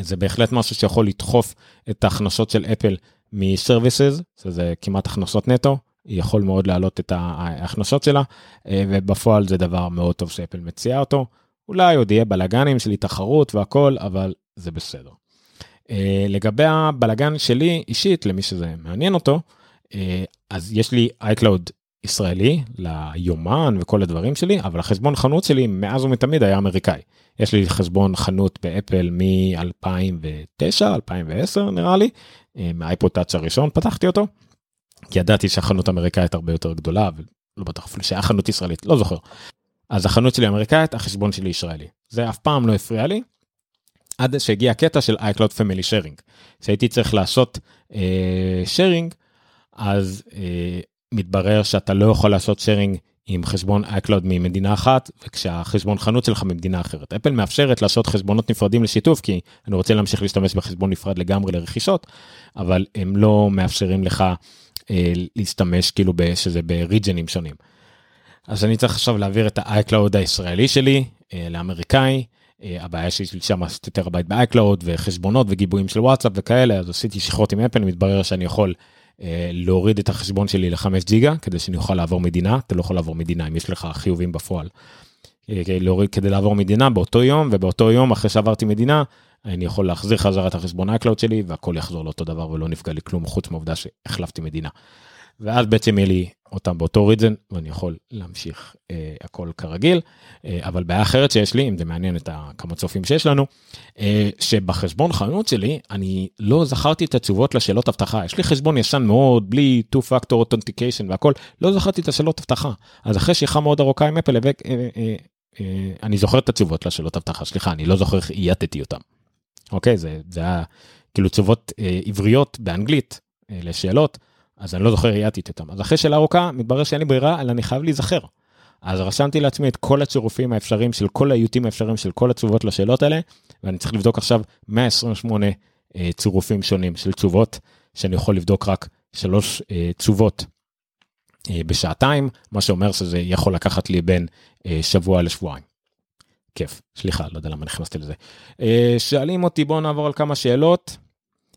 Speaker 1: זה בהחלט משהו שיכול לדחוף את ההכנסות של אפל מסרוויסס שזה כמעט הכנסות נטו יכול מאוד להעלות את ההכנסות שלה אה, ובפועל זה דבר מאוד טוב שאפל מציעה אותו אולי עוד יהיה בלאגנים שלי תחרות והכל אבל זה בסדר. לגבי הבלגן שלי אישית למי שזה מעניין אותו אז יש לי iCloud ישראלי ליומן וכל הדברים שלי אבל החשבון חנות שלי מאז ומתמיד היה אמריקאי. יש לי חשבון חנות באפל מ-2009 2010 נראה לי אה, מאייפוד טאץ' הראשון פתחתי אותו. כי ידעתי שהחנות האמריקאית הרבה יותר גדולה ולא בטוח אפילו שהיה חנות ישראלית לא זוכר. אז החנות שלי אמריקאית החשבון שלי ישראלי זה אף פעם לא הפריע לי עד שהגיע הקטע של iCloud Family Sharing. שהייתי צריך לעשות אה, sharing, אז אה, מתברר שאתה לא יכול לעשות sharing עם חשבון iCloud ממדינה אחת, וכשהחשבון חנות שלך ממדינה אחרת. אפל מאפשרת לעשות חשבונות נפרדים לשיתוף, כי אני רוצה להמשיך להשתמש בחשבון נפרד לגמרי לרכישות, אבל הם לא מאפשרים לך אה, להשתמש כאילו שזה ב regionים שונים. אז אני צריך עכשיו להעביר את ה-iCloud הישראלי שלי אה, לאמריקאי. אה, הבעיה שיש לי שם טראבייט ב iCloud וחשבונות וגיבויים של וואטסאפ וכאלה אז עשיתי שיחות עם אפל מתברר שאני יכול להוריד את החשבון שלי ל-5 ג'יגה כדי שאני אוכל לעבור מדינה אתה לא יכול לעבור מדינה אם יש לך חיובים בפועל. אה, להוריד כדי לעבור מדינה באותו יום ובאותו יום אחרי שעברתי מדינה אני יכול להחזיר חזרה את החשבון iCloud שלי והכל יחזור לאותו דבר ולא נפגע לי כלום חוץ מהעובדה שהחלפתי מדינה. ואז בעצם יהיה לי אותם באותו region ואני יכול להמשיך אה, הכל כרגיל. אה, אבל בעיה אחרת שיש לי אם זה מעניין את הכמה צופים שיש לנו אה, שבחשבון חנות שלי אני לא זכרתי את התשובות לשאלות אבטחה. יש לי חשבון ישן מאוד בלי 2 factor authentication והכל לא זכרתי את השאלות אבטחה. אז אחרי שיחה מאוד ארוכה עם אפל אה, אה, אה, אני זוכר את התשובות לשאלות אבטחה. סליחה אני לא זוכר איך אייתתי אותם. אוקיי? זה זה היה כאילו תשובות אה, עבריות באנגלית אה, לשאלות. אז אני לא זוכר ראייתית אותם. אז אחרי שאלה ארוכה, מתברר שאין לי ברירה, אלא אני חייב להיזכר. אז רשמתי לעצמי את כל הצירופים האפשריים של כל האיותים האפשריים של כל התשובות לשאלות האלה, ואני צריך לבדוק עכשיו 128 אה, צירופים שונים של תשובות, שאני יכול לבדוק רק שלוש אה, תשובות אה, בשעתיים, מה שאומר שזה יכול לקחת לי בין שבוע לשבועיים. כיף, סליחה, לא יודע למה נכנסתי לזה. שואלים אותי, בואו נעבור על כמה שאלות.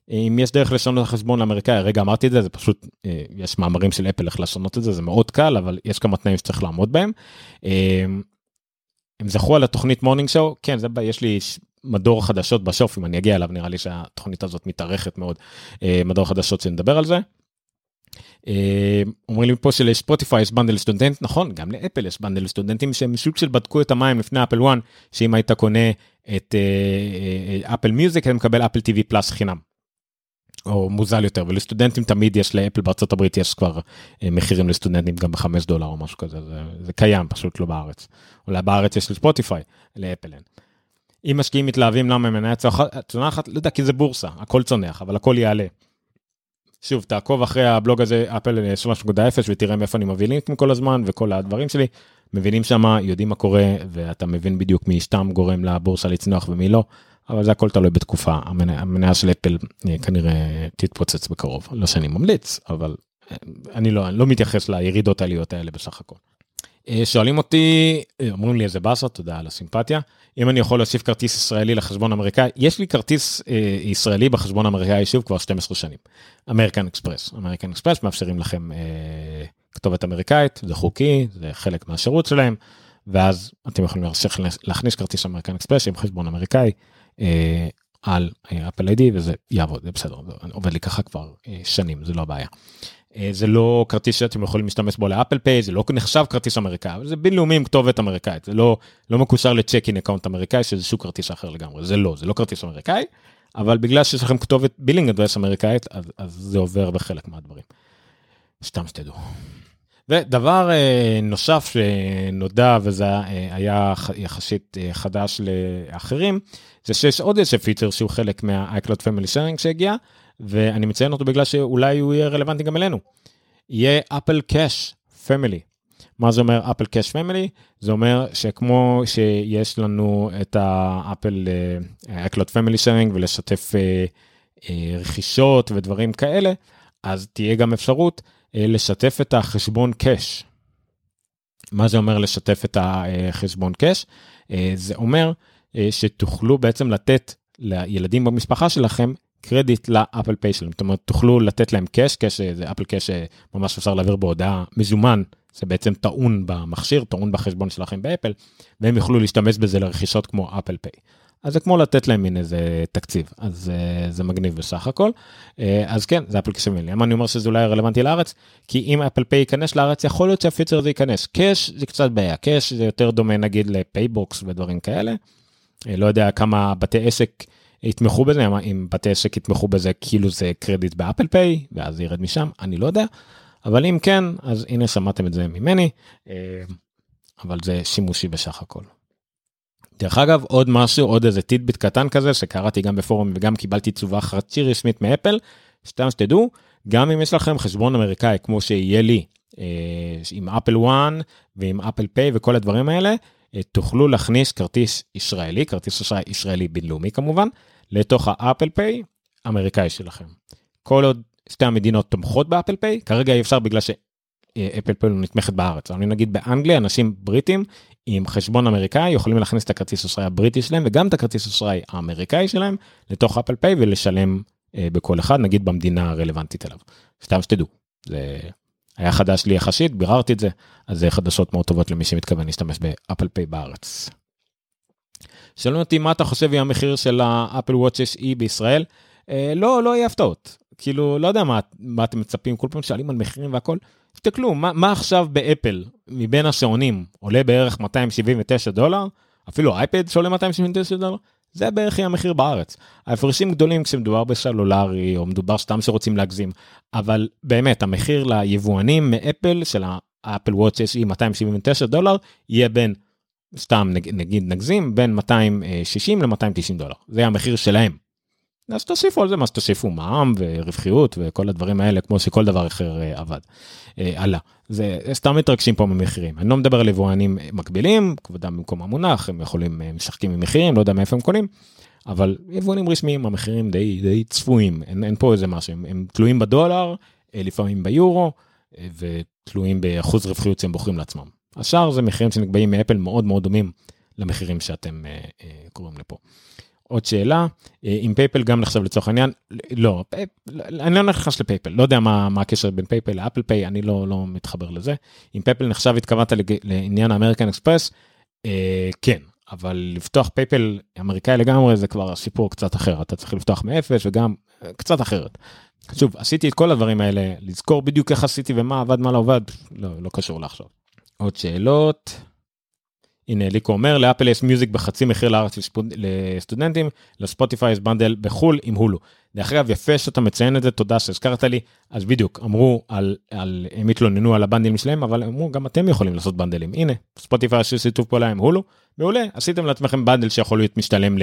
Speaker 1: אם יש דרך לשנות החשבון לאמריקאי, הרגע אמרתי את זה, זה פשוט, יש מאמרים של אפל איך לשנות את זה, זה מאוד קל, אבל יש כמה תנאים שצריך לעמוד בהם. הם זכו על התוכנית Morning Show, כן, זה, יש לי מדור חדשות בסוף, אם אני אגיע אליו, נראה לי שהתוכנית הזאת מתארכת מאוד, מדור חדשות שנדבר על זה. אומרים לי פה שלספוטיפיי יש bundle student, נכון, גם לאפל יש bundle סטודנטים שהם סוג של בדקו את המים לפני Apple One, שאם היית קונה את Apple Music, אתה מקבל Apple TV Plus חינם. או מוזל יותר ולסטודנטים תמיד יש לאפל בארצות הברית יש כבר מחירים לסטודנטים גם בחמש דולר או משהו כזה זה, זה קיים פשוט לא בארץ. אולי בארץ יש לספוטיפיי לאפל אין. אם משקיעים מתלהבים למה מניה צונחת לא יודע כי זה בורסה הכל צונח אבל הכל יעלה. שוב תעקוב אחרי הבלוג הזה אפל 3.0 ותראה מאיפה אני מביא לינקים כל הזמן וכל הדברים שלי מבינים שמה יודעים מה קורה ואתה מבין בדיוק מי סתם גורם לבורסה לצנוח ומי לא. אבל זה הכל תלוי בתקופה. המניה של אפל אה, כנראה תתפוצץ בקרוב. לא שאני ממליץ אבל אה, אני לא אני לא מתייחס לירידות העליות האלה בסך הכל. אה, שואלים אותי אומרים לי איזה באסה תודה על הסימפתיה. אם אני יכול להוסיף כרטיס ישראלי לחשבון אמריקאי יש לי כרטיס אה, ישראלי בחשבון אמריקאי שוב כבר 12 שנים. אמריקן אקספרס. אמריקן אקספרס מאפשרים לכם אה, כתובת אמריקאית זה חוקי זה חלק מהשירות שלהם ואז אתם יכולים להכניס כרטיס אמריקן אקספרס עם חשבון אמריקאי על Apple ID וזה יעבוד זה בסדר זה עובד לי ככה כבר אה, שנים זה לא הבעיה. אה, זה לא כרטיס שאתם יכולים להשתמש בו ל Apple Pay זה לא נחשב כרטיס אמריקאי זה בינלאומי עם כתובת אמריקאית זה לא לא מקושר ל checking account אמריקאי שזה שוב כרטיס אחר לגמרי זה לא זה לא כרטיס אמריקאי אבל בגלל שיש לכם כתובת billing address אמריקאית אז, אז זה עובר בחלק מהדברים. סתם שתדעו. ודבר אה, נוסף שנודע וזה אה, היה יחסית אה, חדש לאחרים זה שיש עוד איזה פיצ'ר שהוא חלק מה-iCloud Family Sharing שהגיע ואני מציין אותו בגלל שאולי הוא יהיה רלוונטי גם אלינו. יהיה Apple Cash Family. מה זה אומר Apple Cash Family? זה אומר שכמו שיש לנו את ה Apple iCloud Family Sharing ולשתף רכישות ודברים כאלה אז תהיה גם אפשרות לשתף את החשבון Cash. מה זה אומר לשתף את החשבון Cash? אה, זה אומר אה, שתוכלו בעצם לתת לילדים במשפחה שלכם קרדיט ל Apple Pay שלהם. זאת אומרת, תוכלו לתת להם Cash, Cash זה Apple Cash שממש אפשר להעביר בהודעה מזומן, זה בעצם טעון במכשיר, טעון בחשבון שלכם באפל, והם יוכלו להשתמש בזה לרכישות כמו Apple Pay. אז זה כמו לתת להם מין איזה תקציב, אז אה, זה מגניב בסך הכל. אה, אז כן, זה Apple Cash Family. למה אני אומר שזה אולי רלוונטי לארץ? כי אם Apple Pay ייכנס לארץ, יכול להיות שהפיצ'ר הזה ייכנס. Cash זה קצת בעיה, קאש זה יותר דומה נגיד לפייבוקס ודברים כאלה. אה, לא יודע כמה בתי עסק יתמכו בזה, אם בתי עסק יתמכו בזה כאילו זה קרדיט ב Apple Pay, ואז ירד משם, אני לא יודע. אבל אם כן, אז הנה שמעתם את זה ממני, אבל זה שימושי בסך הכל. דרך אגב עוד משהו עוד איזה tidbit קטן כזה שקראתי גם בפורום וגם קיבלתי תשובה חצי רשמית מאפל סתם שתדעו גם אם יש לכם חשבון אמריקאי כמו שיהיה לי אה, עם Apple One ועם Apple Pay וכל הדברים האלה אה, תוכלו להכניס כרטיס ישראלי כרטיס אשראי ישראלי בינלאומי כמובן לתוך ה Apple Pay אמריקאי שלכם. כל עוד שתי המדינות תומכות ב Apple Pay כרגע אי אפשר בגלל ש Apple Pay לא נתמכת בארץ אני נגיד באנגליה אנשים בריטים עם חשבון אמריקאי יכולים להכניס את הכרטיס אשראי הבריטי שלהם וגם את הכרטיס אשראי האמריקאי שלהם לתוך Apple Pay ולשלם אה, בכל אחד נגיד במדינה הרלוונטית אליו. סתם שתדעו זה היה חדש לי יחסית ביררתי את זה אז זה חדשות מאוד טובות למי שמתכוון להשתמש ב Apple Pay בארץ. שואלים אותי מה אתה חושב יהיה המחיר של ה Apple Watch SE בישראל אה, לא לא יהיה הפתעות כאילו לא יודע מה מה אתם מצפים כל פעם שואלים על מחירים והכל. תסתכלו, מה, מה עכשיו באפל מבין השעונים עולה בערך 279 דולר? אפילו אייפד שעולה 279 דולר? זה בערך יהיה המחיר בארץ. ההפרשים גדולים כשמדובר בסלולרי או מדובר סתם שרוצים להגזים, אבל באמת המחיר ליבואנים מאפל של האפל וואץ' SE 279 דולר יהיה בין, סתם נגיד נגזים, בין 260 ל-290 דולר. זה המחיר שלהם. אז תוסיפו על זה מה שתוסיפו מע"מ ורווחיות וכל הדברים האלה כמו שכל דבר אחר uh, עבד. uh, עלה זה סתם מתרגשים פה ממחירים אני לא מדבר על יבואנים מקבילים כבודם במקום המונח הם יכולים uh, משחקים עם מחירים לא יודע מאיפה הם קונים. אבל יבואנים רשמיים המחירים די די צפויים אין, אין פה איזה משהו הם, הם תלויים בדולר לפעמים ביורו ותלויים באחוז רווחיות שהם בוחרים לעצמם. השאר זה מחירים שנקבעים מאפל מאוד מאוד דומים למחירים שאתם קוראים לפה. עוד שאלה, אם PayPal גם נחשב לצורך העניין, לא, אני לא נכנס ל PayPal, לא יודע מה, מה הקשר בין PayPal ל Apple Pay, אני לא, לא מתחבר לזה. אם PayPal נחשב התכוונת לעניין האמריקן אקספרס, אה, כן, אבל לפתוח PayPal אמריקאי לגמרי זה כבר סיפור קצת אחר, אתה צריך לפתוח מאפס וגם אה, קצת אחרת. שוב, עשיתי את כל הדברים האלה, לזכור בדיוק איך עשיתי ומה עבד, מה לא עבד, לא, לא קשור לעכשיו. עוד שאלות. הנה ליקו אומר לאפל יש Music בחצי מחיר לארץ לסטודנטים לספוטיפיי יש bundle בחו"ל עם הולו. דרך אגב יפה שאתה מציין את זה תודה שהזכרת לי. אז בדיוק אמרו על, על הם התלוננו על הבנדלים שלהם אבל אמרו גם אתם יכולים לעשות בנדלים. הנה ספוטיפיי יש שיתוף פעולה עם הולו. מעולה עשיתם לעצמכם bundle שיכול להיות משתלם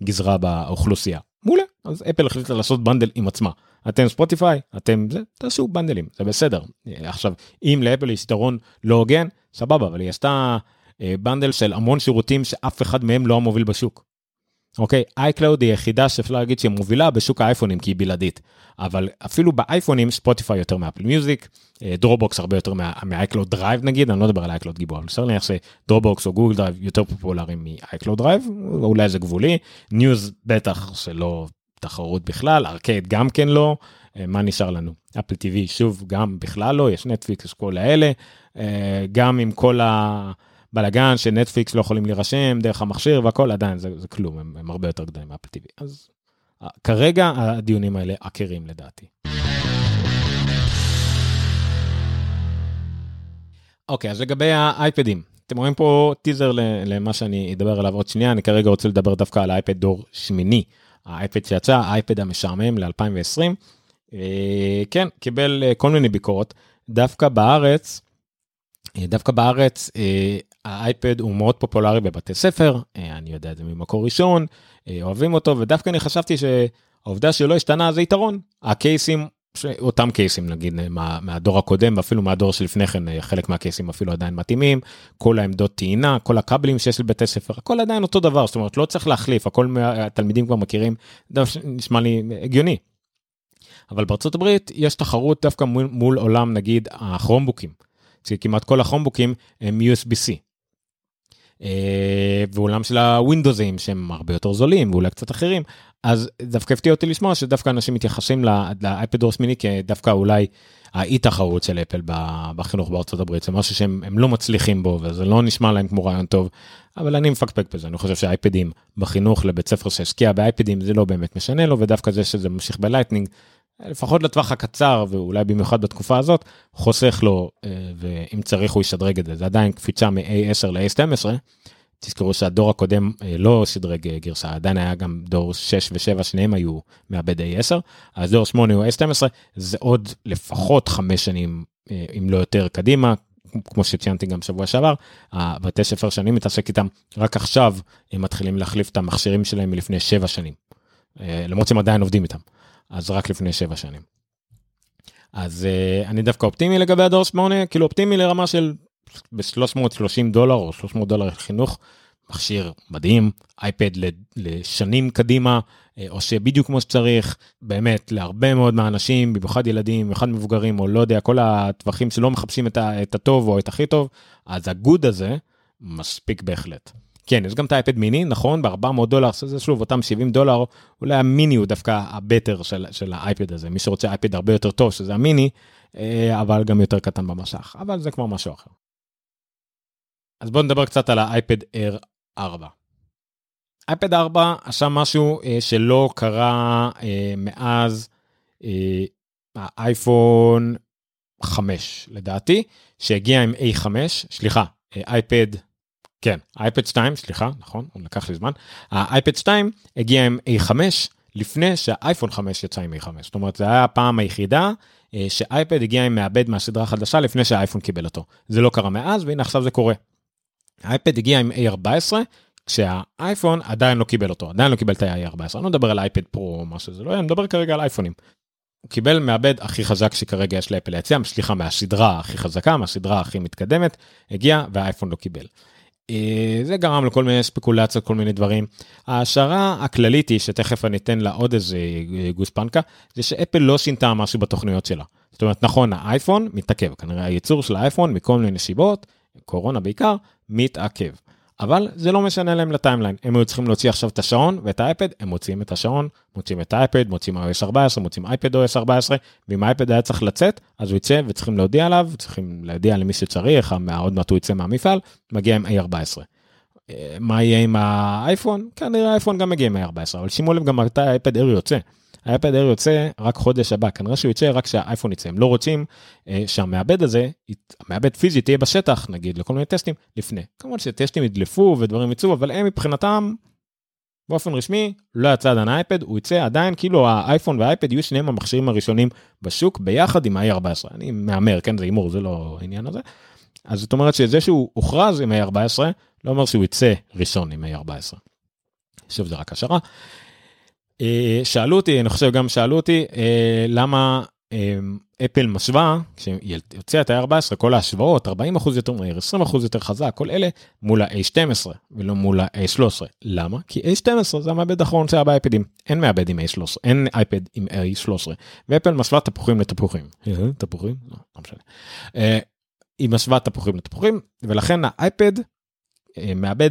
Speaker 1: לגזרה באוכלוסייה. מעולה אז אפל החליטה לעשות bundle עם עצמה. אתם ספוטיפיי אתם זה תעשו בנדלים זה בסדר. עכשיו אם לאפל יש יתרון לא הוגן סבבה אבל היא עשתה. bundle של המון שירותים שאף אחד מהם לא המוביל בשוק. אוקיי, iCloud היא היחידה שאפשר להגיד שהיא מובילה בשוק האייפונים כי היא בלעדית. אבל אפילו באייפונים ספוטיפיי יותר מ-Apple Music, Dropbox הרבה יותר מ-iCloud Drive נגיד, אני לא אדבר על iCloud גיבוי, אבל אפשר להניח ש-Dropbox או Google Drive יותר פופולריים מ-iCloud Drive, אולי זה גבולי, News בטח שלא תחרות בכלל, ארקייד גם כן לא, מה נשאר לנו? Apple TV שוב גם בכלל לא, יש נטפליקס, כל האלה, גם עם כל ה... בלאגן שנטפליקס לא יכולים להירשם דרך המכשיר והכל עדיין זה, זה כלום הם, הם הרבה יותר גדולים מ-Apple TV. אז כרגע הדיונים האלה עקרים לדעתי. אוקיי אז לגבי האייפדים אתם רואים פה טיזר למה שאני אדבר עליו עוד שנייה אני כרגע רוצה לדבר דווקא על האייפד דור שמיני. האייפד שיצא האייפד המשעמם ל-2020 אה, כן קיבל אה, כל מיני ביקורות. דווקא בארץ אה, דווקא בארץ האייפד הוא מאוד פופולרי בבתי ספר, אה, אני יודע את זה ממקור ראשון, אוהבים אותו, ודווקא אני חשבתי שהעובדה שלא השתנה זה יתרון. הקייסים, אותם קייסים נגיד מה, מהדור הקודם ואפילו מהדור שלפני כן חלק מהקייסים אפילו עדיין מתאימים כל העמדות טעינה כל הכבלים שיש לבתי ספר הכל עדיין אותו דבר זאת אומרת לא צריך להחליף הכל התלמידים כבר מכירים דבר שנשמע לי הגיוני. אבל בארצות הברית יש תחרות דווקא מול, מול עולם נגיד הכרומבוקים. כמעט כל החומבוקים הם USB-C. אה, ועולם של הווינדוזים שהם הרבה יותר זולים ואולי קצת אחרים. אז דווקא הפתיע אותי לשמוע שדווקא אנשים מתייחסים לאייפד דור שמיני כדווקא אולי האי תחרות של אפל בחינוך בארצות הברית. זה משהו שהם לא מצליחים בו וזה לא נשמע להם כמו רעיון טוב אבל אני מפקפק בזה. אני חושב שהאייפדים בחינוך לבית ספר שהשקיע באייפדים זה לא באמת משנה לו ודווקא זה שזה ממשיך ב-Lightning לפחות לטווח הקצר ואולי במיוחד בתקופה הזאת חוסך לו אה, ואם צריך הוא ישדרג את זה. זה עדיין קפיצה מ-A10 ל-A12 תזכרו שהדור הקודם אה, לא שדרג אה, גרסה עדיין היה גם דור 6 ו7 שניהם היו מעבד A10 אז דור 8 הוא A12 זה עוד לפחות 5 שנים אם לא יותר קדימה כמו שציינתי גם שבוע שעבר. הבתי ספר שאני מתעסק איתם רק עכשיו הם מתחילים להחליף את המכשירים שלהם מלפני 7 שנים. למרות שהם עדיין עובדים איתם. אז רק לפני 7 שנים. אז uh, אני דווקא אופטימי לגבי הדור 8, כאילו אופטימי לרמה של ב-330 דולר או 300 דולר חינוך, מכשיר מדהים, אייפד לשנים קדימה, אה, או שבדיוק כמו שצריך, באמת להרבה מאוד מהאנשים, במיוחד ילדים, במיוחד מבוגרים, או לא יודע, כל הטווחים שלא מחפשים את, את הטוב או את הכי טוב, אז הגוד הזה מספיק בהחלט. כן, יש גם את האייפד מיני, נכון, ב-400 דולר, זה שוב אותם 70 דולר, אולי המיני הוא דווקא הבטר של, של האייפד הזה, מי שרוצה אייפד הרבה יותר טוב, שזה המיני, אה, אבל גם יותר קטן במשך, אבל זה כבר משהו אחר. אז בואו נדבר קצת על האייפד Air 4. אייפד 4 עשה משהו אה, שלא קרה אה, מאז האייפון 5 לדעתי, שהגיע עם A5, סליחה, אייפד כן, אייפד 2, סליחה, נכון, הוא לקח לי זמן. האייפד 2 הגיע עם A5 לפני שהאייפון 5 יצא עם A5. זאת אומרת, זו הייתה הפעם היחידה אה, שאייפד הגיע עם מעבד מהסדרה החדשה לפני שהאייפון קיבל אותו. זה לא קרה מאז, והנה עכשיו זה קורה. האייפד הגיע עם A14, כשהאייפון עדיין לא קיבל אותו, עדיין לא קיבל את ה-A14. אני לא מדבר על אייפד פרו או מה שזה לא יהיה, אני מדבר כרגע על אייפונים. הוא קיבל מעבד הכי חזק שכרגע יש לאפל להציע, סליחה, מהסדרה הכי חזקה, מהסדרה הכי מתקדמת, הגיע והאייפון לא קיבל. אה, זה גרם לכל מיני ספקולציות, כל מיני דברים. ההשערה הכללית היא, שתכף אני אתן לה עוד איזה אה, גושפנקה, זה שאפל לא שינתה משהו בתוכניות שלה. זאת אומרת, נכון, האייפון מתעכב, כנראה הייצור של האייפון מכל מיני סיבות, קורונה בעיקר, מתעכב. אבל זה לא משנה להם ל-timeline, הם היו צריכים להוציא עכשיו את השעון ואת האייפד, הם מוציאים את השעון, מוציאים את האייפד, מוציאים iOS 14, מוציאים iPadOS 14, ואם האייפד היה צריך לצאת, אז הוא יצא וצריכים להודיע עליו, צריכים להודיע למי שצריך, עוד מעט הוא יצא מהמפעל, מגיע עם A14. אה, מה יהיה עם האייפון? כנראה האייפון גם מגיע עם A14, אבל שימו לב גם מתי האייפד אר יוצא. האייפד אר יוצא רק חודש הבא, כנראה שהוא יוצא רק כשהאייפון יצא, הם לא רוצים אה, שהמעבד הזה, המעבד פיזי תהיה בשטח נגיד לכל מיני טסטים לפני. כמובן שטסטים ידלפו ודברים יצאו, אבל הם מבחינתם באופן רשמי לא יצא עדיין האייפד, הוא יצא עדיין כאילו האייפון והאייפד יהיו שניהם המכשירים הראשונים בשוק ביחד עם ה-A14. אני מהמר, כן זה הימור, זה לא העניין הזה. אז זאת אומרת שזה שהוא הוכרז עם A14, לא אומר שהוא יצא ראשון עם A14. שוב זה רק השערה. אה, שאלו אותי, אני חושב גם שאלו אותי, אה, למה אה, אפל משווה, כשיוצא את ה-14, כל ההשוואות, 40% יותר מהיר, 20% יותר חזק, כל אלה מול ה-A12 ולא מול ה-A13. למה? כי A12 זה המעבד האחרון שהיה באייפדים, אין מעבד עם A13, אין אייפד עם A13. ואפל משווה תפוחים לתפוחים. תפוחים? לא, לא משנה. היא משווה תפוחים לתפוחים, ולכן האייפד מעבד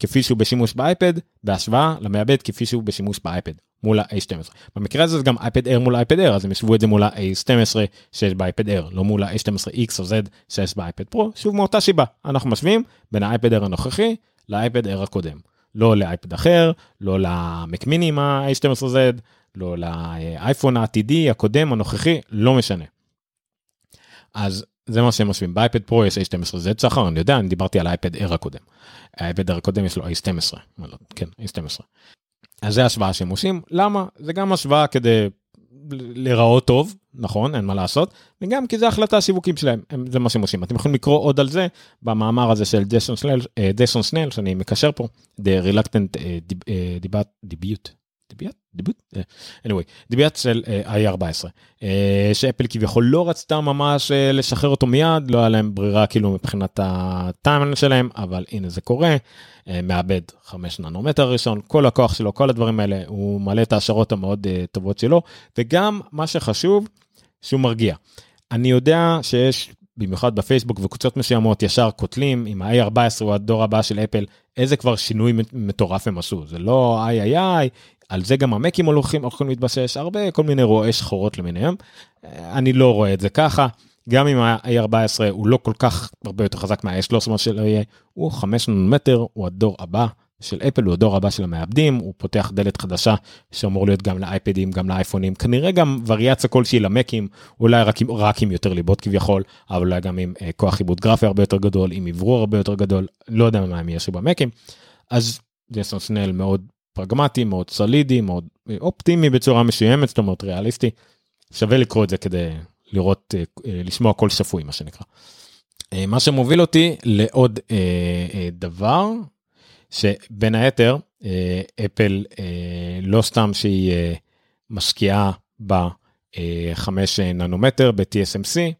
Speaker 1: כפי שהוא בשימוש באייפד, בהשוואה למעבד כפי שהוא בשימוש באייפד, מול ה-A12. במקרה הזה זה גם אייפד Air מול אייפד Air, אז הם ישוו את זה מול ה-A12 שיש באייפד Air, לא מול ה-A12X או Z שיש באייפד פרו, שוב מאותה שיבה, אנחנו משווים בין האייפד Air הנוכחי לאייפד Air הקודם. לא לאייפד אחר, לא למקמיני עם ה-A12Z, לא לאייפון העתידי, הקודם, הנוכחי, לא משנה. אז זה מה שהם משווים באייפד פרו יש A12Z צחר אני יודע אני דיברתי על האייפד Air הקודם. האייפד Air הקודם יש לו A12 לא, כן A12. אז זה השוואה שהם עושים. למה? זה גם השוואה כדי להיראות טוב נכון אין מה לעשות וגם כי זה החלטה השיווקים שלהם הם, זה מה שהם עושים. אתם יכולים לקרוא עוד על זה במאמר הזה של דסון סנל, דסון סנל שאני מקשר פה The Reluctant uh, Debut דיביאט? דיביוט? אה, anyway, דיביאט של uh, i14 uh, שאפל כביכול לא רצתה ממש לשחרר אותו מיד לא היה להם ברירה כאילו מבחינת הטיימן שלהם אבל הנה זה קורה מאבד 5 ננומטר הראשון כל הכוח שלו כל הדברים האלה הוא מלא את ההשערות המאוד טובות שלו וגם מה שחשוב שהוא מרגיע. אני יודע שיש במיוחד בפייסבוק וקבוצות מסוימות ישר קוטלים עם ה-A14 הוא הדור הבא של אפל איזה כבר שינוי מטורף הם עשו זה לא איי איי איי על זה גם המקים הולכים הולכים להתבסס הרבה כל מיני רועי שחורות למיניהם. אני לא רואה את זה ככה. גם אם ה-A14 הוא לא כל כך הרבה יותר חזק מה-A13 שלא יהיה הוא 5 מטר הוא הדור הבא של אפל הוא הדור הבא של המעבדים הוא פותח דלת חדשה שאמור להיות גם לאייפדים גם לאייפונים. כנראה גם וריאציה כלשהי למקים אולי רק עם רק עם יותר ליבות כביכול אבל אולי גם עם uh, כוח עיבוד גרפי הרבה יותר גדול עם אוורור הרבה יותר גדול לא יודע מה הם יעשו במקים. אז ג'סון סנל מאוד פרגמטי מאוד סולידי מאוד אופטימי בצורה מסוימת זאת אומרת ריאליסטי שווה לקרוא את זה כדי לראות uh, uh, לשמוע קול שפוי מה שנקרא. מה שמוביל אותי לעוד דבר שבין היתר אה, אפל אה, לא סתם שהיא אה, משקיעה ב-5 ננומטר ב-TSMC,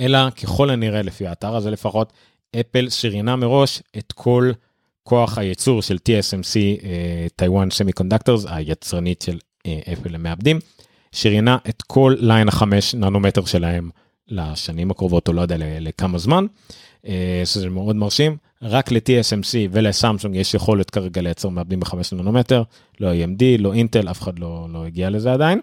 Speaker 1: אלא ככל הנראה לפי האתר הזה לפחות, אפל שריינה מראש את כל כוח הייצור של TSMC, Taiwan Semiconductors, היצרנית של אפל למעבדים, שריינה את כל ליין החמש ננומטר שלהם לשנים הקרובות או לא יודע לכמה זמן, שזה מאוד מרשים. רק ל-TSMC ולסמסונג יש יכולת כרגע לייצר מעבדים ב-5 ננומטר, לא AMD, לא אינטל, אף אחד לא, לא הגיע לזה עדיין.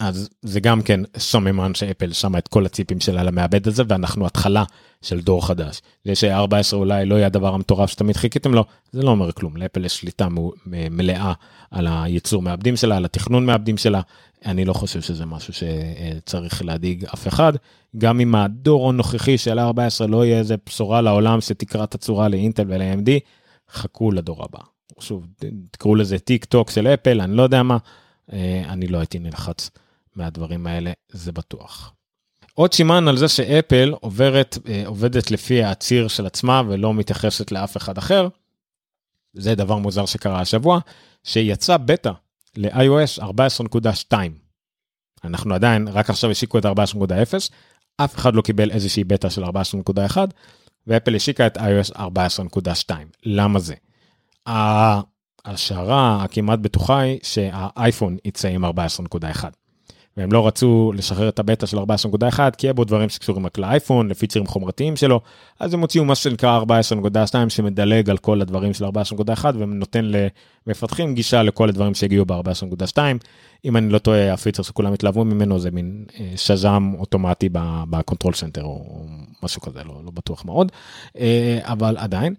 Speaker 1: אז זה גם כן סוממן שאפל שמה את כל הציפים שלה למעבד הזה ואנחנו התחלה של דור חדש. זה ש-14 אולי לא יהיה הדבר המטורף שתמיד חיכיתם לו, זה לא אומר כלום, לאפל יש שליטה מלאה על הייצור מעבדים שלה, על התכנון מעבדים שלה, אני לא חושב שזה משהו שצריך להדאיג אף אחד. גם אם הדור הנוכחי של 14 לא יהיה איזה בשורה לעולם שתקרע את הצורה לאינטל ול-AMD, חכו לדור הבא. שוב, תקראו לזה tick tock של אפל, אני לא יודע מה, אה, אני לא הייתי נלחץ מהדברים האלה, זה בטוח. עוד סימן על זה שאפל עוברת, אה, עובדת לפי הציר של עצמה ולא מתייחסת לאף אחד אחר. זה דבר מוזר שקרה השבוע, שיצא בטא ל-iOS 14.2. אנחנו עדיין, רק עכשיו השיקו את 14.0, אף אחד לא קיבל איזושהי בטא של 14.1, ואפל השיקה את iOS 14.2. למה זה? ההשערה הכמעט בטוחה היא שהאייפון יצא עם 14.1. והם לא רצו לשחרר את הבטא של 14.1 כי היה בו דברים שקשורים רק לאייפון, לפיצ'רים חומרתיים שלו, אז הם הוציאו מה שנקרא 14.2 שמדלג על כל הדברים של 14.1 ונותן למפתחים גישה לכל הדברים שהגיעו ב-14.2. אם אני לא טועה, הפיצ'ר שכולם התלהבו ממנו זה מין אה, Shazam אוטומטי ב-Control Center או משהו כזה, לא, לא בטוח מאוד, אה, אבל עדיין.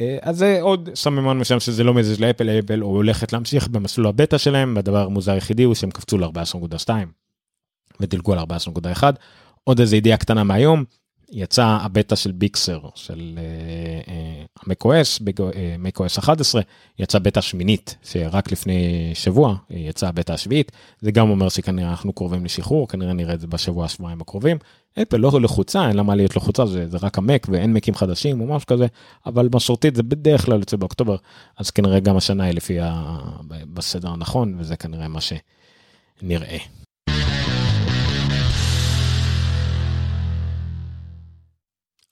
Speaker 1: אה, אז זה עוד סממן מסוים שזה לא מזיז לאפל, אפל הולכת להמשיך במסלול הבטא שלהם, והדבר המוזר היחידי הוא שהם קפצו ל-14.2 ודילגו על 14.1. עוד איזה ידיעה קטנה מהיום, יצא הבטא של Big Sur של מקו-אס, מקו-אס 11, יצא בטא שמינית שרק לפני שבוע יצא הבטא השביעית, זה גם אומר שכנראה אנחנו קרובים לשחרור, כנראה נראה את זה בשבוע השבועיים הקרובים. אפל לא לחוצה, אין לה מה להיות לחוצה, זה, זה רק המק ואין מקים חדשים או משהו כזה, אבל מסורתית זה בדרך כלל יוצא באוקטובר, אז כנראה גם השנה היא לפי ה... בסדר הנכון, וזה כנראה מה שנראה.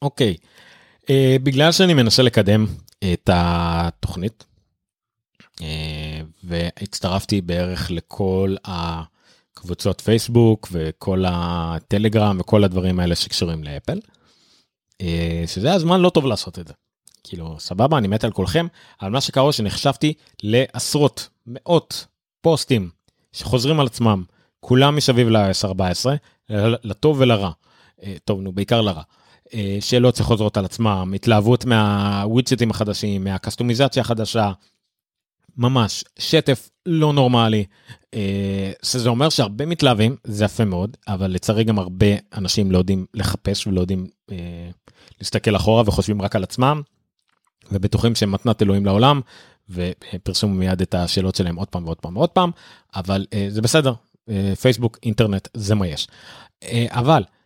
Speaker 1: אוקיי, uh, בגלל שאני מנסה לקדם את התוכנית, uh, והצטרפתי בערך לכל הקבוצות פייסבוק וכל הטלגרם וכל הדברים האלה שקשורים לאפל, uh, שזה הזמן לא טוב לעשות את זה. כאילו, סבבה, אני מת על כולכם, אבל מה שקרה שנחשפתי לעשרות, מאות פוסטים שחוזרים על עצמם, כולם מסביב ל-S14, לטוב ולרע. טוב, נו, בעיקר לרע. אה, שאלות שחוזרות על עצמם, התלהבות מהווידג'טים החדשים, מהקסטומיזציה החדשה, ממש שטף לא נורמלי, אה, שזה אומר שהרבה מתלהבים, זה יפה מאוד, אבל לצערי גם הרבה אנשים לא יודעים לחפש ולא יודעים אה, להסתכל אחורה וחושבים רק על עצמם, ובטוחים שהם מתנת אלוהים לעולם, ופרסמו מיד את השאלות שלהם עוד פעם ועוד פעם ועוד פעם, אבל זה בסדר, פייסבוק, אינטרנט, זה מה יש. אבל אה,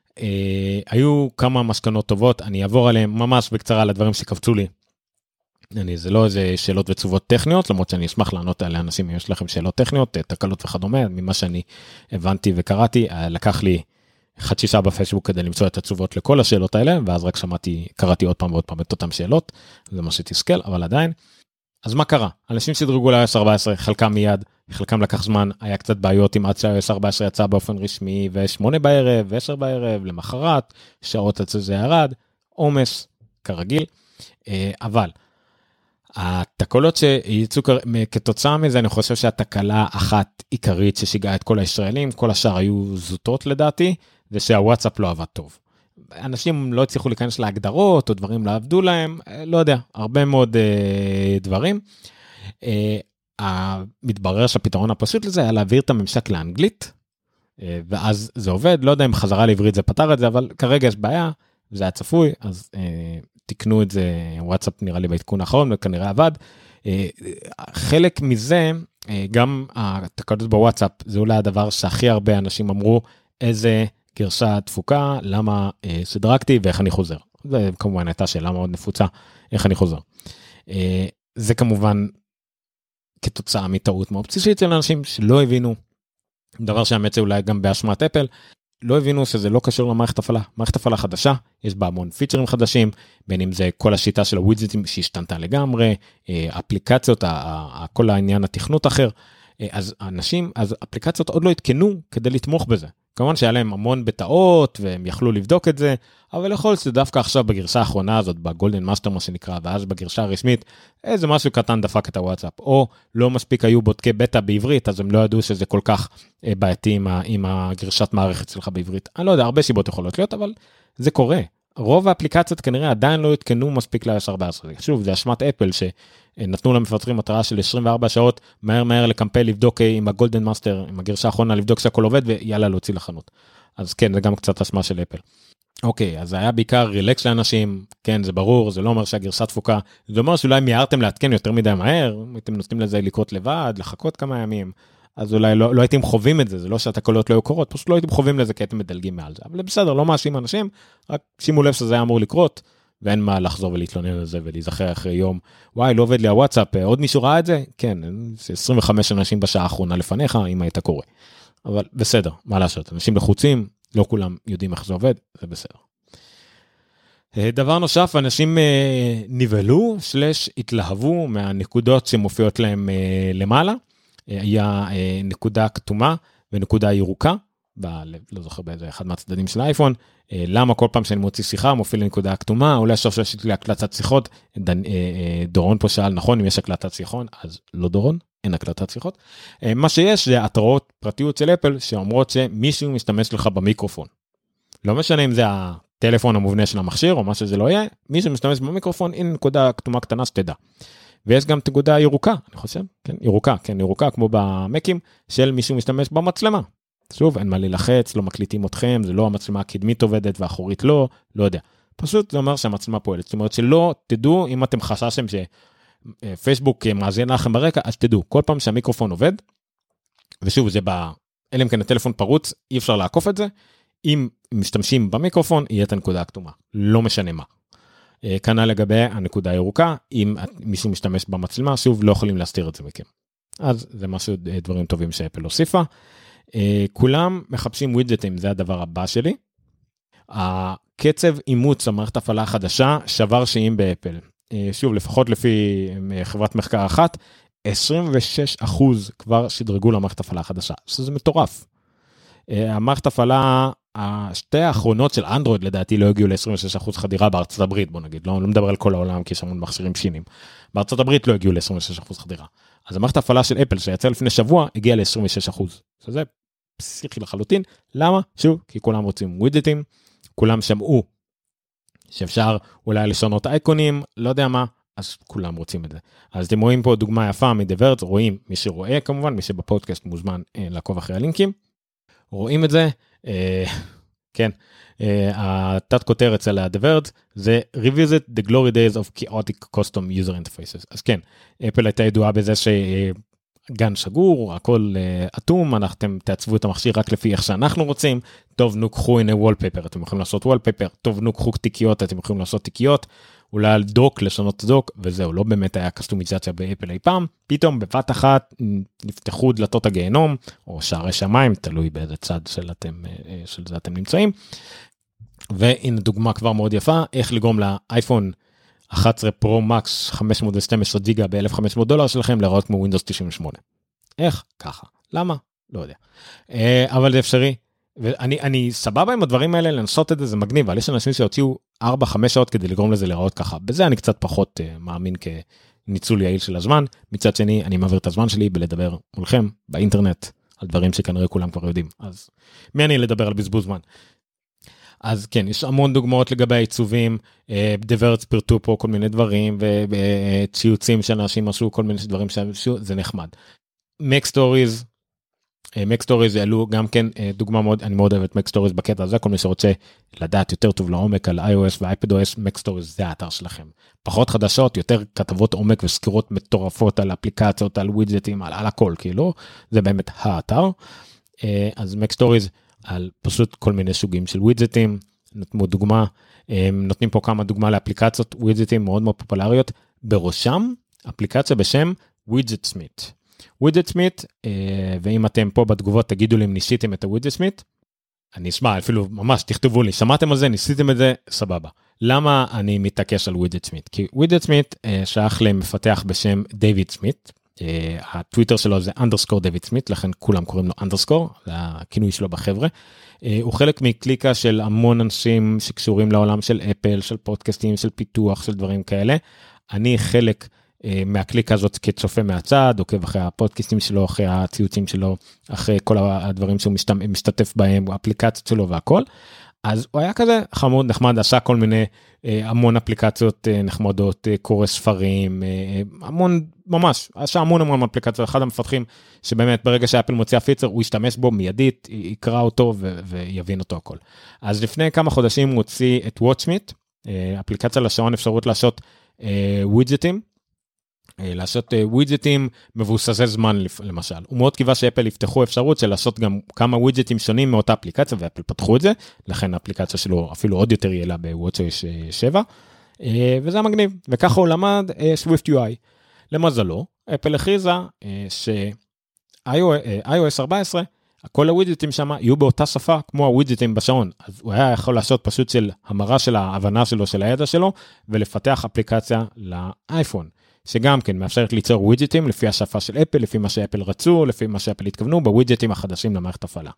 Speaker 1: היו כמה מסקנות טובות, אני אעבור עליהן ממש בקצרה לדברים שקפצו לי. אני, זה לא איזה שאלות ותשובות טכניות, למרות שאני אשמח לענות על אנשים אם יש לכם שאלות טכניות, אה, תקלות וכדומה, ממה שאני הבנתי וקראתי, אה, לקח לי חצי שעה בפייסבוק כדי למצוא את התשובות לכל השאלות האלה, ואז רק שמעתי, קראתי עוד פעם ועוד פעם את אותן שאלות, זה מה שתסכל, אבל עדיין. אז מה קרה? אנשים שדרגו ל-iOS 14, חלקם מיד, חלקם לקח זמן, היה קצת בעיות עם עד ש-iOS 14 יצא באופן רשמי, ו-8 בערב, ו-10 בערב, למחרת, שעות עד שזה ירד, עומס, כרגיל, אה, אבל התקלות שיצאו כתוצאה מזה, אני חושב שהתקלה אחת עיקרית ששיגעה את כל הישראלים, כל השאר היו זוטות לדעתי, זה שהוואטסאפ לא עבד טוב. אנשים לא הצליחו להיכנס להגדרות או דברים לא עבדו להם, אה, לא יודע, הרבה מאוד אה, דברים. אה, מתברר שהפתרון הפשוט לזה היה להעביר את הממשק לאנגלית, אה, ואז זה עובד, לא יודע אם חזרה לעברית זה פתר את זה, אבל כרגע יש בעיה, זה היה צפוי, אז אה, תיקנו את זה, וואטסאפ נראה לי בעדכון האחרון, וכנראה עבד. אה, חלק מזה, אה, גם התקלות בוואטסאפ, זה אולי הדבר שהכי הרבה אנשים אמרו, איזה גרשה תפוקה, למה אה, שדרגתי ואיך אני חוזר. זה כמובן הייתה שאלה מאוד נפוצה, איך אני חוזר. אה, זה כמובן כתוצאה מטעות מאוד בסיסית של אנשים שלא הבינו, דבר שהאמת זה אולי גם באשמת אפל, לא הבינו שזה לא קשור למערכת הפעלה. מערכת הפעלה חדשה, יש בה המון פיצ'רים חדשים, בין אם זה כל השיטה של הווידג'טים שהשתנתה לגמרי, אה, אפליקציות, כל העניין התכנות אחר, אז אנשים, אז אפליקציות עוד לא עדכנו כדי לתמוך בזה. כמובן שהיה להם המון בטעות והם יכלו לבדוק את זה, אבל יכול להיות שדווקא עכשיו בגרסה האחרונה הזאת, ב-golden master מה שנקרא, ואז בגרסה הרשמית, איזה משהו קטן דפק את הוואטסאפ, או לא מספיק היו בודקי בטא בעברית, אז הם לא ידעו שזה כל כך אה, בעייתי עם, עם הגרסת מערכת שלך בעברית. אני לא יודע, הרבה סיבות יכולות להיות, אבל זה קורה. רוב האפליקציות כנראה עדיין לא יותקנו מספיק ל-14. שוב, זה אשמת אפל שנתנו למפתחים מטרה של 24 שעות מהר מהר לקמפל לבדוק אה, עם ה-golden master, עם הגרסה האחרונה לבדוק שהכל עובד ויאללה להוציא לחנות. אז כן, זה גם קצת אשמה של אפל. אוקיי, אז זה היה בעיקר רילקס לאנשים, כן, זה ברור, זה לא אומר שהגרסה תפוקה, זה אומר שאולי מיהרתם לעדכן יותר מדי מהר, הייתם נותנים לזה לקרות לבד, לחכות כמה ימים, אז אולי לא, לא הייתם חווים את זה, זה לא שהתקלות לא היו קורות, פשוט לא הייתם חווים לזה כי הייתם מדלגים מעל זה. אבל בסדר, לא מאשים אנשים, רק שימו לב שזה היה אמור לקרות, ואין מה לחזור ולהתלונן על זה ולהיזכר אחרי יום, וואי, לא עובד לי הוואטסאפ, עוד מישהו ראה את זה? כן, 25 אנשים בשעה האחרונה לפניך, אם היית קורא. אבל בסדר, מה לעשות, אנשים לחוצים, לא כולם יודעים איך זה עובד, זה בסדר. אה, דבר נוסף, אנשים אה, נבהלו, שלש התלהבו מהנקודות שמופיעות להם אה, למעלה. היה אה, נקודה כתומה ונקודה ירוקה, ב, לא זוכר באיזה אחד מהצדדים של האייפון, אה, למה כל פעם שאני מוציא שיחה מופיע לי נקודה כתומה, אולי סוף שיש לי הקלטת שיחות, דן, אה, אה, דורון פה שאל נכון אם יש הקלטת שיחון, אז לא דורון, אין הקלטת שיחות. אה, מה שיש זה התראות פרטיות של אפל שאומרות שמישהו משתמש לך במיקרופון. לא משנה אם זה הטלפון המובנה של המכשיר או מה שזה לא יהיה, מי שמשתמש במיקרופון, הנה נקודה כתומה קטנה שתדע. ויש גם נקודה ירוקה, אני חושב, כן, ירוקה, כן, ירוקה כמו במקים, של מישהו משתמש במצלמה. שוב, אין מה להילחץ, לא מקליטים אתכם, זה לא המצלמה הקדמית עובדת והאחורית לא, לא יודע. פשוט זה אומר שהמצלמה פועלת, זאת אומרת שלא תדעו אם אתם חששתם שפייסבוק מאזין לכם ברקע, אז תדעו, כל פעם שהמיקרופון עובד, ושוב זה ב... אלא אם כן הטלפון פרוץ, אי אפשר לעקוף את זה, אם משתמשים במיקרופון, יהיה את הנקודה הכתומה, לא משנה מה. אה, כנ"ל לגבי הנקודה הירוקה, אם מישהו משתמש במצלמה, שוב, לא יכולים להסתיר את זה מכם. אז זה משהו, אה, דברים טובים שאפל הוסיפה. אה, כולם מחפשים ווידג'טים, זה הדבר הבא שלי. הקצב אימוץ המערכת הפעלה החדשה שבר שיאים באפל. שוב, לפחות לפי חברת מחקר אחת, 26 כבר שדרגו למערכת הפעלה החדשה, שזה מטורף. המערכת הפעלה השתי האחרונות של אנדרואיד לדעתי לא הגיעו ל-26% חדירה בארצות הברית בוא נגיד לא, לא מדבר על כל העולם כי יש המון מכשירים שינים. בארצות הברית לא הגיעו ל-26% חדירה. אז המערכת ההפעלה של אפל שיצא לפני שבוע הגיעה ל-26%. שזה פסיכי לחלוטין למה שוב כי כולם רוצים ווידג'טים כולם שמעו שאפשר אולי לשנות אייקונים לא יודע מה אז כולם רוצים את זה. אז אתם רואים פה דוגמה יפה מדברט רואים מי שרואה כמובן מי שבפודקאסט מוזמן אה, לעקוב אחרי הלינקים. רואים את זה אה, (laughs) כן, אה, התת כותרת אצל ה-The זה revisit the glory days of chaotic custom user interfaces. אז כן, אפל הייתה ידועה בזה שגן סגור, הכל אטום, אתם תעצבו את המכשיר רק לפי איך שאנחנו רוצים, טוב נו קחו הנה wallpaper, אתם יכולים לעשות wallpaper, טוב נו קחו תיקיות, אתם יכולים לעשות תיקיות, אולי על dock לשנות dock וזהו לא באמת היה קסטומיזציה באפל אי פעם. פתאום בבת אחת נפתחו דלתות הגיהנום או שערי שמיים תלוי באיזה צד של אתם אה, של זה אתם נמצאים. והנה דוגמה כבר מאוד יפה איך לגרום לאייפון 11 פרו מקס 512 ג'יגה ב-1500 דולר שלכם להיראות כמו ווינדוס 98. איך? ככה. למה? לא יודע. אה, אבל זה אפשרי. ואני אני סבבה עם הדברים האלה לנסות את זה זה מגניב אבל יש אנשים שהוציאו 4-5 שעות כדי לגרום לזה להיראות ככה. בזה אני קצת פחות uh, מאמין כניצול יעיל של הזמן. מצד שני אני מעביר את הזמן שלי בלדבר מולכם באינטרנט על דברים שכנראה כולם כבר יודעים. אז מי אני לדבר על בזבוז זמן. אז כן יש המון דוגמאות לגבי העיצובים דברץ פירטו פה כל מיני דברים וציוצים שאנשים עשו כל מיני דברים שזה נחמד. MacStories, MacStories העלו גם כן אה, דוגמה מאוד אני מאוד אוהב את MacStories בקטע הזה כל מי שרוצה לדעת יותר טוב לעומק על iOS ו-iPadOS MacStories זה האתר שלכם פחות חדשות יותר כתבות עומק וסקירות מטורפות על אפליקציות על ווידג'טים על, על הכל כאילו זה באמת האתר אה, אז MacStories על פשוט כל מיני סוגים של ווידג'טים נתנו דוגמה נותנים פה כמה דוגמה לאפליקציות ווידג'טים מאוד מאוד פופולריות בראשם אפליקציה בשם Widgetsmith. Widgetsmith אה, ואם אתם פה בתגובות תגידו לי אם ניסיתם את ה-Widgetsmith. אני אשמע אפילו ממש תכתבו לי שמעתם על זה ניסיתם את זה סבבה למה אני מתעקש על Widgetsmith כי Widgetsmith אה, שייך למפתח בשם דיוויד סמית. אה, הטוויטר שלו זה underscore דיוויד סמית לכן כולם קוראים לו underscore זה הכינוי שלו בחברה. הוא חלק מקליקה של המון אנשים שקשורים לעולם של אפל של פודקאסטים של פיתוח של דברים כאלה. אני חלק אה, מהקליקה הזאת כצופה מהצד עוקב אחרי הפודקאסטים שלו אחרי הציוצים שלו אחרי כל הדברים שהוא משתתף בהם אפליקציות שלו והכל. אז הוא היה כזה חמוד נחמד עשה כל מיני אה, המון אפליקציות אה, נחמדות קורא ספרים המון ממש עשה המון המון אפליקציות אחד המפתחים שבאמת ברגע שאפל מוציאה פיצ'ר הוא ישתמש בו מיידית יקרא אותו ויבין אותו הכל. אז לפני כמה חודשים הוא הוציא את Watchsmith אפליקציה לשעון אפשרות לעשות ווידג'טים אה, לעשות ווידג'טים אה, מבוססי זמן למשל. הוא מאוד קיווה שאפל יפתחו אפשרות של לעשות גם כמה ווידג'טים שונים מאותה אפליקציה ואפל פתחו את זה, לכן האפליקציה שלו אפילו עוד יותר יעילה ב-watchOS 7, וזה מגניב, וככה הוא למד SwiftUI. למזלו, אפל הכריזה ש-iOS 14 כל הווידג'טים שם יהיו באותה שפה כמו הווידג'טים בשעון אז הוא היה יכול לעשות פשוט של המרה של ההבנה שלו של הידע שלו ולפתח אפליקציה לאייפון שגם כן מאפשרת ליצור ווידג'טים לפי השפה של אפל, לפי מה שאפל רצו, לפי מה שאפל התכוונו, בווידג'טים החדשים למערכת הפעלה.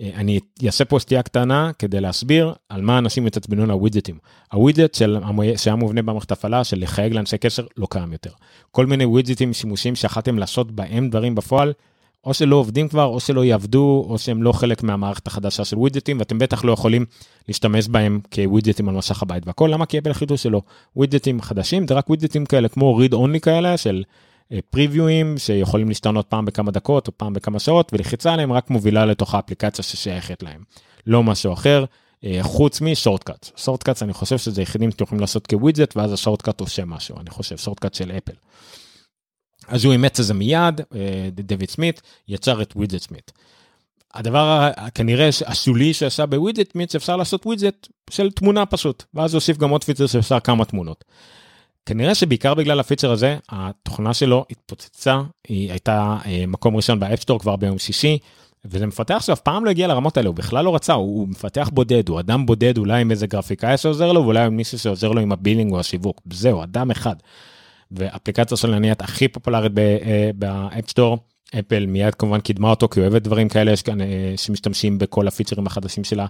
Speaker 1: אה, אני אעשה פה סטייה קטנה כדי להסביר על מה אנשים התעצבנו לווידג'טים. הווידג'ט שהיה מובנה במערכת הפעלה של לחייג לאנשי קשר לא קיים יותר. כל מיני ווידג'טים שימושים שיכלתם לעשות בהם דברים בפועל, או שלא עובדים כבר, או שלא יעבדו, או שהם לא חלק מהמערכת החדשה של ווידג'טים, ואתם בטח לא יכולים להשתמש בהם כווידג'טים על מסך הבית והכל, למה? כי אפל החליטו שלא. ווידג'טים חדשים זה רק ווידג'טים כאלה כמו read only כאלה של פריוויואים שיכולים להשתנות פעם בכמה דקות או פעם בכמה שעות, ולחיצה עליהם רק מובילה לתוך האפליקציה ששייכת להם. לא משהו אחר, אה, חוץ מ Shortcut. Shortcut אני חושב שזה יחידים שאתם יכולים לעשות כווידג'ט, ואז ה Shortcut עושה משהו, אני חושב, Shortcut של אפל. אז הוא אימץ את זה מיד, אה, דויד סמית, יצר את Widgetsmith. הדבר כנראה השולי שעשה ב Widgetsmith, שאפשר לעשות ווידג'ט של תמונה פשוט, ואז הוסיף גם עוד פיצ'ר שאפשר כמה תמונות. כנראה שבעיקר בגלל הפיצ'ר הזה, התוכנה שלו התפוצצה, היא הייתה אה, מקום ראשון ב App Store כבר ביום שישי, וזה מפתח שאף פעם לא הגיע לרמות האלה, הוא בכלל לא רצה, הוא, הוא מפתח בודד, הוא אדם בודד, אולי עם איזה גרפיקאי שעוזר לו, ואולי עם מישהו שעוזר לו עם ה billing או השיווק, זהו, אדם אחד. ואפליקציה של נהיית הכי פופולרית אה, ב App Store, אפל מיד כמובן קידמה אותו, כי אוהבת דברים כאלה, יש כאן אה, שמשתמשים בכל הפיצ'רים החדשים שלה,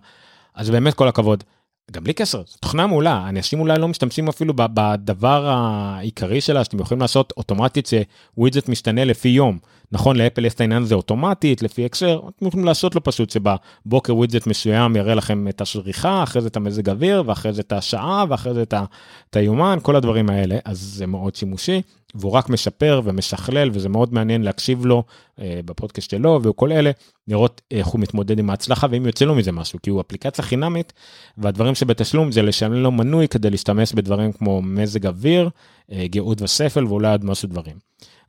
Speaker 1: אז באמת כל הכבוד. גם בלי קשר, זו תוכנה מעולה, אנשים אולי לא משתמשים אפילו בדבר העיקרי שלה שאתם יכולים לעשות אוטומטית שווידג'ט משתנה לפי יום. נכון לאפל יש את העניין הזה אוטומטית לפי הקשר, אתם יכולים לעשות לו פשוט שבבוקר ווידג'ט מסוים יראה לכם את השריכה, אחרי זה את המזג אוויר ואחרי זה את השעה ואחרי זה את היומן, כל הדברים האלה, אז זה מאוד שימושי. והוא רק משפר ומשכלל וזה מאוד מעניין להקשיב לו אה, בפודקאסט שלו וכל אלה לראות איך הוא מתמודד עם ההצלחה ואם יוצא לו מזה משהו כי הוא אפליקציה חינמית והדברים שבתשלום זה לשלם לו מנוי כדי להשתמש בדברים כמו מזג אוויר, אה, גאות וספל ואולי עוד משהו דברים.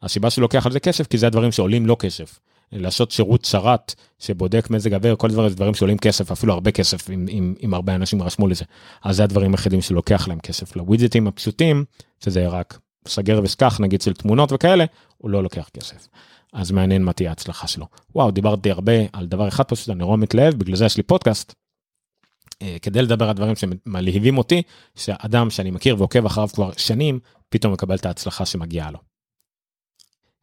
Speaker 1: הסיבה שהוא לוקח על זה כסף כי זה הדברים שעולים לו כסף. לעשות שירות שרת שבודק מזג אוויר כל דבר זה דברים שעולים כסף אפילו הרבה כסף אם, אם, אם הרבה אנשים רשמו לזה אז זה הדברים היחידים שלוקח להם כסף לווידג'טים הפשוטים שזה רק סגר ושכח נגיד של תמונות וכאלה, הוא לא לוקח כסף. אז מעניין מה תהיה ההצלחה שלו. וואו, דיברתי הרבה על דבר אחד פשוט, אני רואה מתלהב, בגלל זה יש לי פודקאסט. אה, כדי לדבר על דברים שמלהיבים אותי, שאדם שאני מכיר ועוקב אחריו כבר שנים, פתאום מקבל את ההצלחה שמגיעה לו.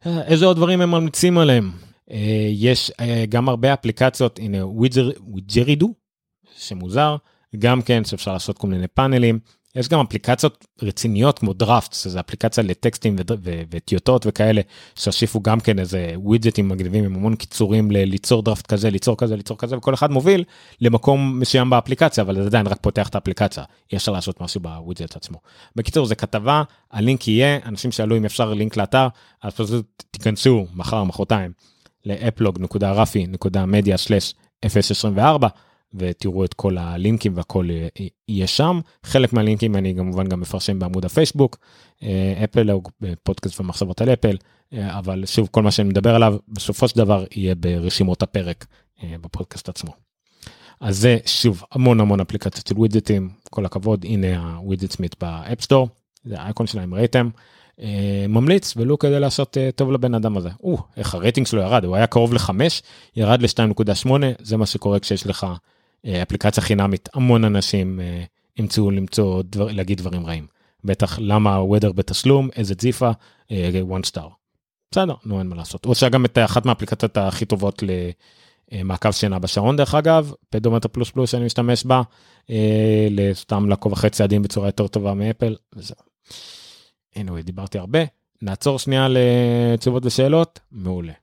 Speaker 1: אה, איזה עוד דברים הם ממליצים עליהם? אה, יש גם הרבה אפליקציות, הנה ווידג'רידו, שמוזר, גם כן שאפשר לעשות כל מיני פאנלים. יש גם אפליקציות רציניות כמו דראפט, שזה אפליקציה לטקסטים וטיוטות וכאלה, שהוסיפו גם כן איזה ווידג'טים מגניבים עם המון קיצורים ליצור דראפט כזה, ליצור כזה, ליצור כזה, וכל אחד מוביל למקום מסוים באפליקציה, אבל זה עדיין רק פותח את האפליקציה, אי אפשר לעשות משהו בווידג'ט עצמו. בקיצור, זה כתבה, הלינק יהיה, אנשים שאלו אם אפשר לינק לאתר, אז פשוט תיכנסו מחר, מחרתיים, לאפלוג.רפי.מדיה/024. ותראו את כל הלינקים והכל יהיה שם. חלק מהלינקים אני כמובן גם מפרשם בעמוד הפייסבוק, אפל, או פודקאסט ומחשבות על אפל, אבל שוב, כל מה שאני מדבר עליו בסופו של דבר יהיה ברשימות הפרק אה, בפודקאסט עצמו. אז זה שוב המון המון אפליקציות של ווידג'טים, כל הכבוד, הנה ה Widgetsmith ב App Store, זה האייקון שלהם ראיתם. אה, ממליץ ולו כדי לעשות אה, טוב לבן אדם הזה. או, איך הרייטינג שלו ירד, הוא היה קרוב ל-5, ירד ל-2.8, זה מה שקורה כשיש לך אה, אפליקציה חינמית, המון אנשים אה, ימצאו למצוא, דבר, להגיד דברים רעים. בטח למה weather בתשלום, איזה ג'יפה, אה, one star. בסדר, נו אין מה לעשות. הוא עושה גם את אחת מהאפליקציות הכי טובות למעקב שינה בשעון דרך אגב, פדומטר פלוס פלוס שאני משתמש בה, סתם לעקוב אחרי צעדים בצורה יותר טובה מאפל. וזהו. anyway, דיברתי הרבה, נעצור שנייה לתשובות ושאלות, מעולה.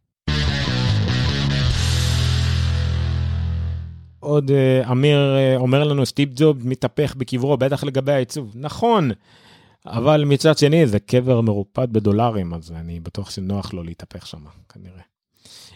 Speaker 1: עוד uh, אמיר uh, אומר לנו סטיב ג'וב מתהפך בקברו בטח לגבי העיצוב נכון אבל מצד שני זה קבר מרופד בדולרים אז אני בטוח שנוח לו להתהפך שם כנראה.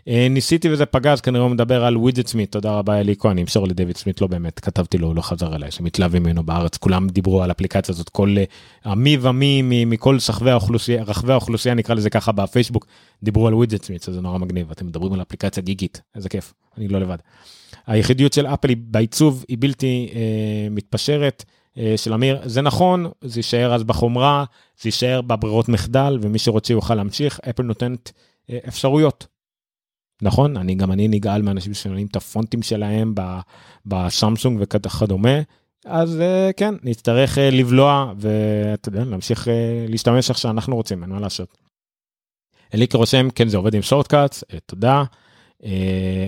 Speaker 1: אה, ניסיתי וזה פגז כנראה הוא מדבר על Widgetsmith תודה רבה אליקו אני אמסור לדויד סמית לא באמת כתבתי לו הוא לא חזר אליי שמתלהבים ממנו בארץ כולם דיברו על אפליקציה הזאת כל המי ומי מכל שכבי האוכלוסייה רחבי האוכלוסייה נקרא לזה ככה בפייסבוק דיברו על Widgetsmith זה נורא מגניב אתם מדברים על אפליקציה גיקית איזה כיף אני לא לבד. היחידיות של אפל היא בעיצוב היא בלתי אה, מתפשרת אה, של אמיר. זה נכון, זה יישאר אז בחומרה, זה יישאר בברירות מחדל, ומי שרוצה יוכל להמשיך. אפל נותנת אה, אפשרויות. נכון, אני גם אני נגעל מאנשים ששואלים את הפונטים שלהם בסמסונג וכדומה. אז uh, כן, נצטרך uh, לבלוע ואתה יודע, להמשיך uh, להשתמש איך שאנחנו רוצים, אין מה לעשות. אליקי רושם, כן, זה עובד עם שורטקאטס, uh, תודה. Uh,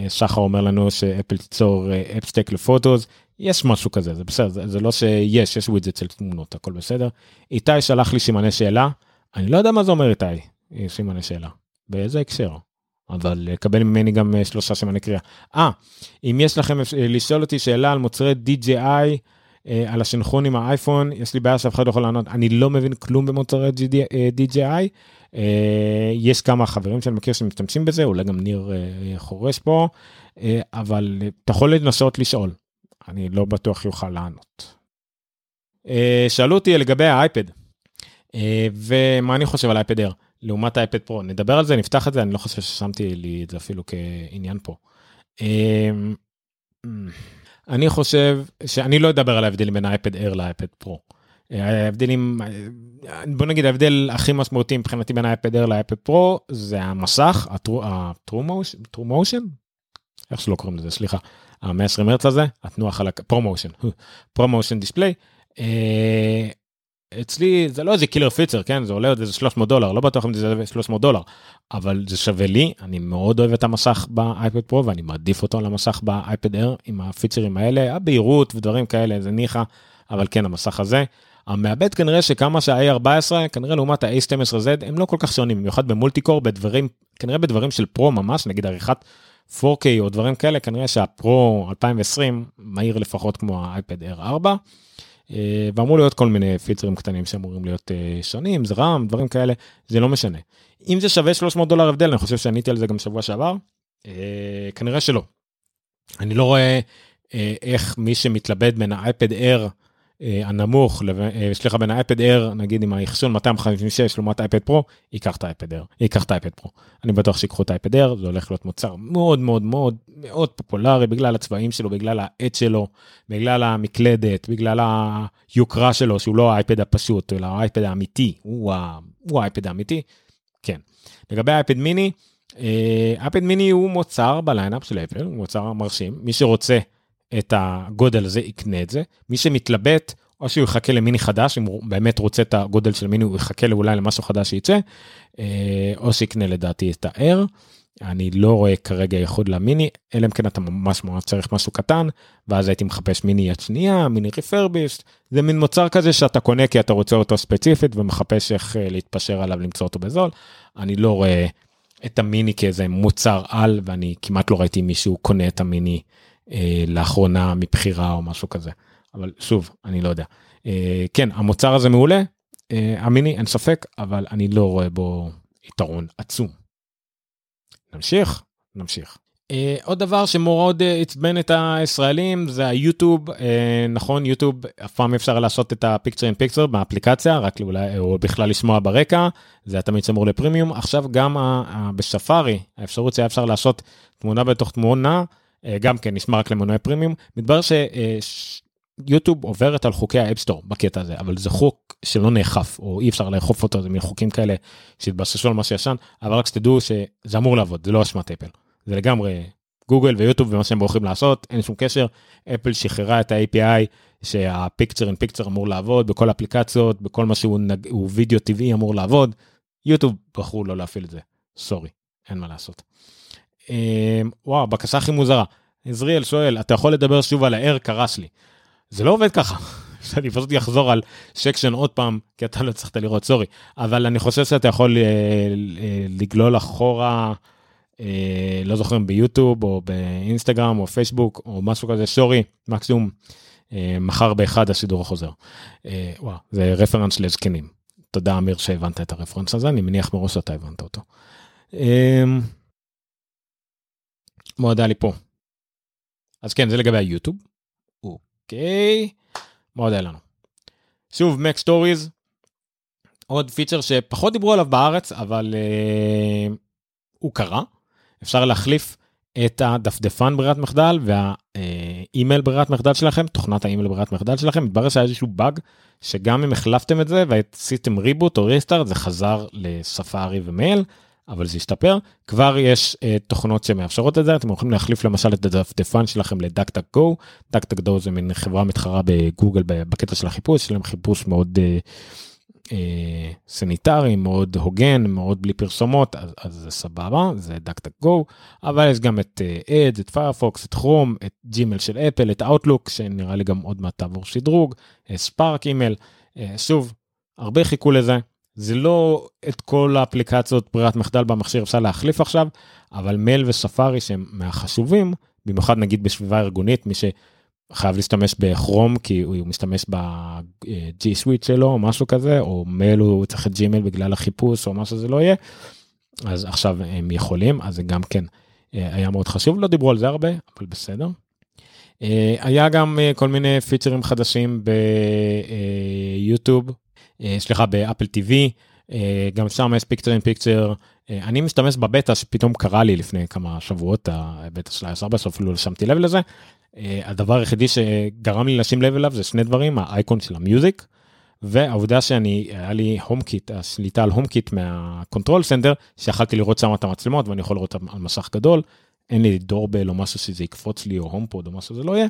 Speaker 1: שחר אומר לנו שאפל תיצור אפסטק uh, לפוטוס, יש משהו כזה, זה בסדר, זה, זה לא שיש, יש ווידג'ט של תמונות, הכל בסדר. איתי שלח לי סימני שאלה, אני לא יודע מה זה אומר איתי, סימני שאלה, באיזה הקשר. אבל לקבל ממני גם שלושה סימני קריאה. אה, אם יש לכם לשאול אותי שאלה על מוצרי DJI, אה, על השנכון עם האייפון, יש לי בעיה שאף אחד לא יכול לענות, אני לא מבין כלום במוצרי DJI. אה, יש כמה חברים שאני מכיר שמשתמשים בזה, אולי גם ניר אה, חורש פה, אבל אתה יכול לנסות לשאול, אני לא בטוח יוכל לענות. שאלו אותי לגבי האייפד, ומה אני חושב על אייפד אר לעומת האייפד פרו, נדבר על זה, נפתח את זה, אני לא חושב ששמתי לי את זה אפילו כעניין פה. אני חושב שאני לא אדבר על ההבדלים בין האייפד אייר לאייפד פרו. ההבדלים, בוא נגיד ההבדל הכי משמעותי מבחינתי בין האייפד אייר לאייפד פרו זה המסך, ה-true motion, איך שלא קוראים לזה, סליחה, ה-120 הרץ הזה, התנועה חלק, ProMotion, ProMotion (laughs) display. אצלי זה לא איזה killer feature כן? זה עולה עוד איזה 300 דולר לא בטוח אם זה 300 דולר אבל זה שווה לי. אני מאוד אוהב את המסך באייפד פרו ואני מעדיף אותו למסך באייפד אייר עם הפיצ'רים האלה. הבהירות ודברים כאלה זה ניחא אבל כן המסך הזה. המעבד כנראה שכמה שה-A14 כנראה לעומת ה-A12Z הם לא כל כך שונים במיוחד ב multi-core בדברים כנראה בדברים של פרו ממש נגיד עריכת 4K או דברים כאלה כנראה שהפרו 2020 מהיר לפחות כמו האייפד Air 4. אה, ואמור להיות כל מיני פיצרים קטנים שאמורים להיות אה, שונים, זה רם, דברים כאלה, זה לא משנה. אם זה שווה 300 דולר הבדל, אני חושב שעניתי על זה גם שבוע שעבר, אה, כנראה שלא. אני לא רואה איך מי שמתלבט בין אר אה, הנמוך, אה, סליחה, בין האייפד אר, נגיד עם האחסון 256 לעומת אייפד פרו, ייקח את האייפד אייר, ייקח את האייפד פרו. אני בטוח שיקחו את האייפד אייר, זה הולך להיות מוצר מאוד מאוד מאוד מאוד פופולרי בגלל הצבעים שלו, בגלל העט שלו, בגלל המקלדת, בגלל היוקרה שלו, שהוא לא האייפד הפשוט, אלא האייפד האמיתי, הוא האייפד האמיתי. כן. לגבי האייפד מיני, אייפד מיני הוא מוצר ב lineup של אפל, הוא מוצר מרשים, מי שרוצה את הגודל הזה יקנה את זה. מי שמתלבט, או שהוא יחכה למיני חדש, אם הוא באמת רוצה את הגודל של מיני, הוא יחכה אולי למשהו חדש שייצא, אה, או שיקנה לדעתי את ה-R. אני לא רואה כרגע ייחוד למיני, אלא אם כן אתה ממש ממש צריך משהו קטן, ואז הייתי מחפש מיני יד שנייה, מיני ריפרביסט, זה מין מוצר כזה שאתה קונה כי אתה רוצה אותו ספציפית ומחפש איך אה, להתפשר עליו למצוא אותו בזול. אני לא רואה את המיני כאיזה מוצר על, ואני כמעט לא ראיתי מישהו קונה את המיני לאחרונה מבחירה או משהו כזה. אבל שוב, אני לא יודע. אה, כן, המוצר הזה מעולה, אה, המיני, אין ספק, אבל אני לא רואה בו יתרון עצום. נמשיך? נמשיך. Uh, עוד דבר שמאוד uh, עצבן את הישראלים זה היוטיוב, uh, נכון יוטיוב אף פעם אפשר לעשות את הפיקצר אין פיקצר באפליקציה רק אולי או בכלל לשמוע ברקע זה תמיד שמור לפרימיום עכשיו גם בספארי האפשרות שהיה אפשר לעשות תמונה בתוך תמונה אה, גם כן נשמר רק למנויי פרימיום, מתברר שיוטיוב עוברת על חוקי ה App Store בקטע הזה, אבל זה חוק שלא נאכף, או אי אפשר לאכוף אותו, זה מחוקים כאלה שהתבססו על מה שישן, אבל רק שתדעו שזה אמור לעבוד, זה לא אשמת אפל. זה לגמרי גוגל ויוטיוב ומה שהם בוחרים לעשות, אין שום קשר. אפל שחררה את ה-API שה picture in picture אמור לעבוד בכל אפליקציות, בכל מה שהוא נג... וידאו טבעי אמור לעבוד. יוטיוב בחרו לא להפעיל את זה, sorry, אין מה לעשות. אמ, וואו, בקשה הכי מוזרה. עזריאל שואל, אתה יכול לדבר שוב על ה-Air קרס לי. זה לא עובד ככה. (laughs) אני פשוט אחזור על section עוד פעם, כי אתה לא הצלחת לראות, sorry. אבל אני חושב שאתה יכול אה, אה, לגלול אחורה, אה, לא זוכר אם ביוטיוב או באינסטגרם או פייסבוק או משהו כזה, sorry, מקסימום מחר באחד השידור החוזר. וואו, זה רפרנס לזקנים. תודה אמיר שהבנת את הרפרנס הזה, אני מניח מראש שאתה הבנת אותו. אמ, היה לי פה. אז כן, זה לגבי היוטיוב. אוקיי, היה לנו. שוב, Mac Stories, עוד פיצ'ר שפחות דיברו עליו בארץ, אבל uh, הוא קרה. אפשר להחליף את הדפדפן ברירת מחדל והאימייל ברירת מחדל שלכם, תוכנת האימייל ברירת מחדל שלכם, מתברר שהיה איזשהו באג, שגם אם החלפתם את זה ועשיתם reboot או restart, זה חזר לספארי ומייל. אבל זה ישתפר. כבר יש אה, תוכנות שמאפשרות את זה, אתם יכולים להחליף למשל את הדפדפן שלכם ל DuckDuckGo, DuckDuckGo זה מין חברה מתחרה בגוגל בקטע של החיפוש, יש להם חיפוש מאוד אה, אה, סניטרי, מאוד הוגן, מאוד בלי פרסומות, אז, אז זה סבבה, זה DuckDuckGo, אבל יש גם את אד, uh, את פיירפוקס, את כרום, את ג'ימל של אפל, את אאוטלוק, שנראה לי גם עוד מעט תעבור שדרוג, Spark Email, אה, שוב, הרבה חיכו לזה. זה לא את כל האפליקציות ברירת מחדל במכשיר אפשר להחליף עכשיו, אבל מייל וספארי שהם מהחשובים, במיוחד נגיד בסביבה ארגונית, מי שחייב להשתמש בכרום כי הוא משתמש ב-G Suite שלו או משהו כזה, או מייל הוא צריך את ג'ימייל בגלל החיפוש או מה שזה לא יהיה, אז עכשיו הם יכולים, אז זה גם כן אה, היה מאוד חשוב, לא דיברו על זה הרבה, אבל בסדר. אה, היה גם אה, כל מיני פיצ'רים חדשים ביוטיוב, אה, סליחה באפל TV אה, גם שם יש picture in picture אני משתמש בבטא שפתאום קרה לי לפני כמה שבועות הבטא של ה-14 אפילו לא שמתי לב לזה. אה, הדבר היחידי שגרם לי לשים לב אליו זה שני דברים האייקון של ה Music והעובדה שאני היה לי HomeKit השליטה על HomeKit מה Control Center שיכלתי לראות שם את המצלמות ואני יכול לראות על מסך גדול. אין לי דורבל או משהו שזה יקפוץ לי או הום פוד או משהו שזה לא יהיה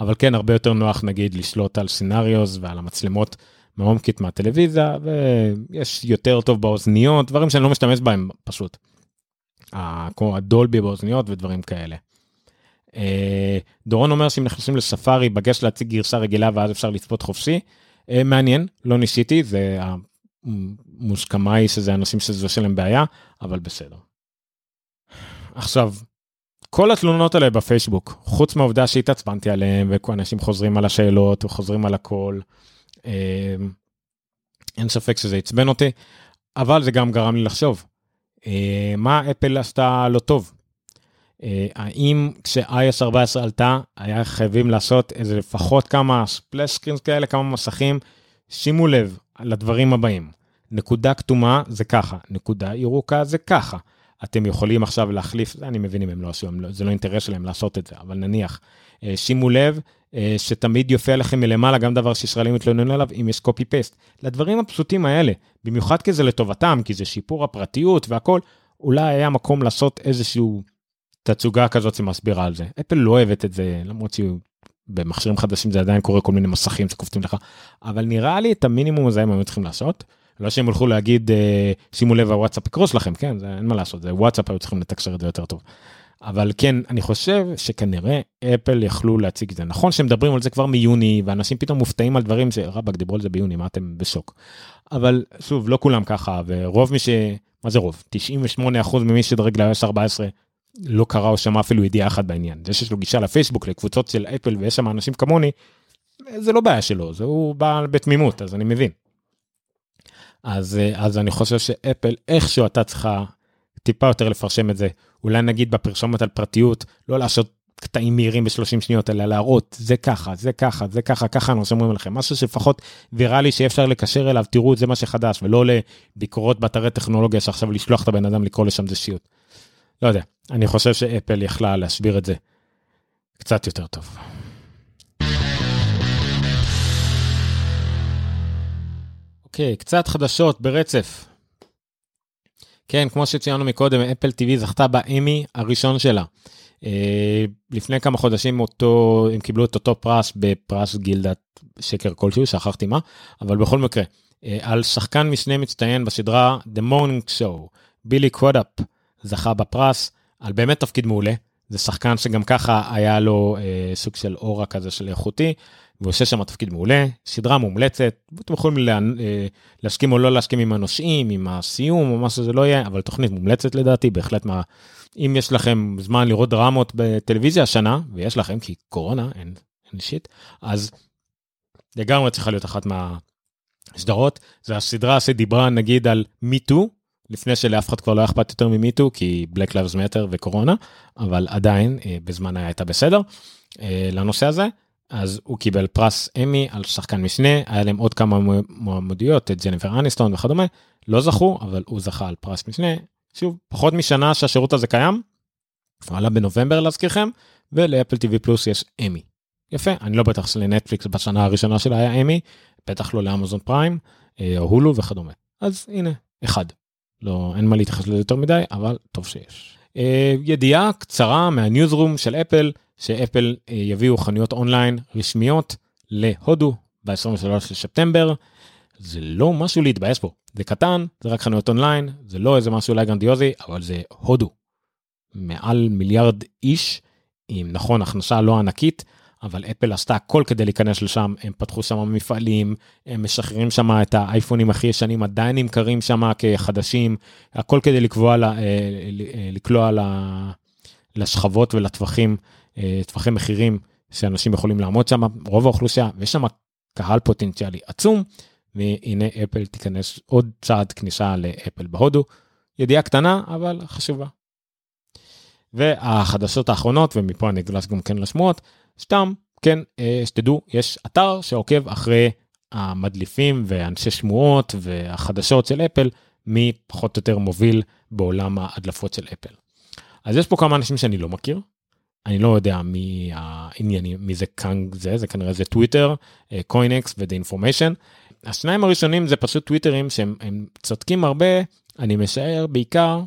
Speaker 1: אבל כן הרבה יותר נוח נגיד לשלוט על סינריוס ועל המצלמות מהומקיט מהטלוויזיה ויש יותר טוב באוזניות דברים שאני לא משתמש בהם פשוט. כמו הדולבי באוזניות ודברים כאלה. אה, דורון אומר שאם נכנסים לספארי בגש להציג גרסה רגילה ואז אפשר לצפות חופשי. אה, מעניין לא ניסיתי זה המוסכמה היא שזה אנשים שזה עושה להם בעיה אבל בסדר. עכשיו כל התלונות האלה בפייסבוק חוץ מהעובדה שהתעצבנתי עליהם ואנשים חוזרים על השאלות וחוזרים על הכל. אמ, אין ספק שזה עצבן אותי, אבל זה גם גרם לי לחשוב, אה, מה אפל עשתה לא טוב? אה, האם כש-iOS 14 עלתה, היה חייבים לעשות איזה לפחות כמה ספלש סקרינס כאלה, כמה מסכים? שימו לב לדברים הבאים. נקודה כתומה זה ככה, נקודה ירוקה זה ככה. אתם יכולים עכשיו להחליף, אני מבין אם הם לא עשו, לא, זה לא אינטרס שלהם לעשות את זה, אבל נניח, אה, שימו לב שתמיד יופיע לכם מלמעלה גם דבר שישראלים מתלוננים עליו אם יש קופי פייסט. לדברים הפשוטים האלה, במיוחד כי זה לטובתם, כי זה שיפור הפרטיות והכל, אולי היה מקום לעשות איזשהו תצוגה כזאת שמסבירה על זה. אפל לא אוהבת את זה, למרות שהיא במכשירים חדשים זה עדיין קורה כל מיני מסכים שקופצים לך, אבל נראה לי את המינימום הזה הם היו צריכים לעשות. לא שהם הולכו להגיד אה, שימו לב הוואטסאפ יקרוס לכם כן זה אין מה לעשות זה וואטסאפ היו צריכים לתקשר את זה יותר טוב. אבל כן אני חושב שכנראה אפל יכלו להציג את זה נכון שהם מדברים על זה כבר מיוני ואנשים פתאום מופתעים על דברים שרבאק דיברו על זה ביוני מה אתם בשוק. אבל שוב לא כולם ככה ורוב מי ש... מה זה רוב? 98% ממי שדרג ל-iOS 14 לא קרא או שמע אפילו ידיעה אחת בעניין. זה שיש לו גישה לפייסבוק לקבוצות של אפל ויש שם אנשים כמוני זה לא בעיה שלו זה הוא בא בתמימות אז אני מבין. אז אה, אז אני חושב שאפל איכשהו אתה צריכה טיפה יותר לפרשם את זה אולי נגיד בפרשמת על פרטיות לא לעשות קטעים מהירים ב-30 שניות אלא להראות זה ככה זה ככה זה ככה ככה אנחנו שומרים לכם משהו שפחות ויראלי שאפשר לקשר אליו תראו זה מה שחדש ולא לביקורות באתרי טכנולוגיה שעכשיו לשלוח את הבן אדם לקרוא לשם זה שיוט. לא יודע אני חושב שאפל יכלה להסביר את זה קצת יותר טוב. אוקיי, קצת חדשות ברצף. כן, כמו שציינו מקודם, אפל TV זכתה באמי הראשון שלה. אה, לפני כמה חודשים אותו, הם קיבלו את אותו פרס בפרס גילדת שקר כלשהו, שכחתי מה, אבל בכל מקרה, אה, על שחקן משנה מצטיין בסדרה The Morning Show, בילי קוודאפ זכה בפרס על באמת תפקיד מעולה. זה שחקן שגם ככה היה לו אה, סוג של אורה כזה של איכותי, והוא עושה שם תפקיד מעולה, סדרה מומלצת, אתם יכולים לה, אה, להסכים או לא להסכים עם הנושאים, עם הסיום או מה שזה לא יהיה, אבל תוכנית מומלצת לדעתי, בהחלט מה... אם יש לכם זמן לראות דרמות בטלוויזיה השנה, ויש לכם, כי קורונה, אין, אין שיט, אז לגמרי צריכה להיות אחת מהסדרות. זה הסדרה שדיברה נגיד על מיטו, לפני שלאף אחד כבר לא אכפת יותר ממיטו, כי Black Lives Matter וקורונה, אבל עדיין אה, בזמן היה הייתה בסדר אה, לנושא הזה. אז הוא קיבל פרס אמי על שחקן משנה, היה להם עוד כמה מועמדויות, את ג'ניפר אניסטון וכדומה, לא זכו, אבל הוא זכה על פרס משנה. שוב, פחות משנה שהשירות הזה קיים, הוא עלה בנובמבר להזכירכם, ולאפל TV פלוס יש אמי. יפה, אני לא בטח שלנטפליקס בשנה הראשונה שלה היה אמי, בטח לא ל Amazon Prime, אה, או הולו וכדומה. אז הנה, אחד. לא, אין מה להתייחס לזה יותר מדי, אבל טוב שיש. אה, ידיעה קצרה מה newsroom של אפל, שאפל אה, יביאו חנויות אונליין רשמיות להודו ב-23 לספטמבר. זה לא משהו להתבאס בו, זה קטן, זה רק חנויות אונליין, זה לא איזה משהו אולי גרנדיוזי, אבל זה הודו. מעל מיליארד איש, עם נכון הכנסה לא ענקית, אבל אפל עשתה הכל כדי להיכנס לשם, הם פתחו שם מפעלים, הם משחררים שם את האייפונים הכי ישנים, עדיין נמכרים שם כחדשים, הכל כדי לקבוע, אה, אה, לקלוע לשכבות ולטווחים, טווחי מחירים שאנשים יכולים לעמוד שם, רוב האוכלוסייה, ויש שם קהל פוטנציאלי עצום, והנה אפל תיכנס עוד צעד כניסה לאפל בהודו. ידיעה קטנה, אבל חשובה. והחדשות האחרונות, ומפה אני אגלש גם כן לשמועות, סתם, כן, אה, שתדעו, יש אתר שעוקב אחרי המדליפים ואנשי שמועות והחדשות של אפל, מי פחות או יותר מוביל בעולם ההדלפות של אפל. אז יש פה כמה אנשים שאני לא מכיר, אני לא יודע מי העניינים, מי זה קאנג זה, זה כנראה זה טוויטר, קוינקס ו The Information. השניים הראשונים זה פשוט טוויטרים שהם צודקים הרבה, אני משער בעיקר,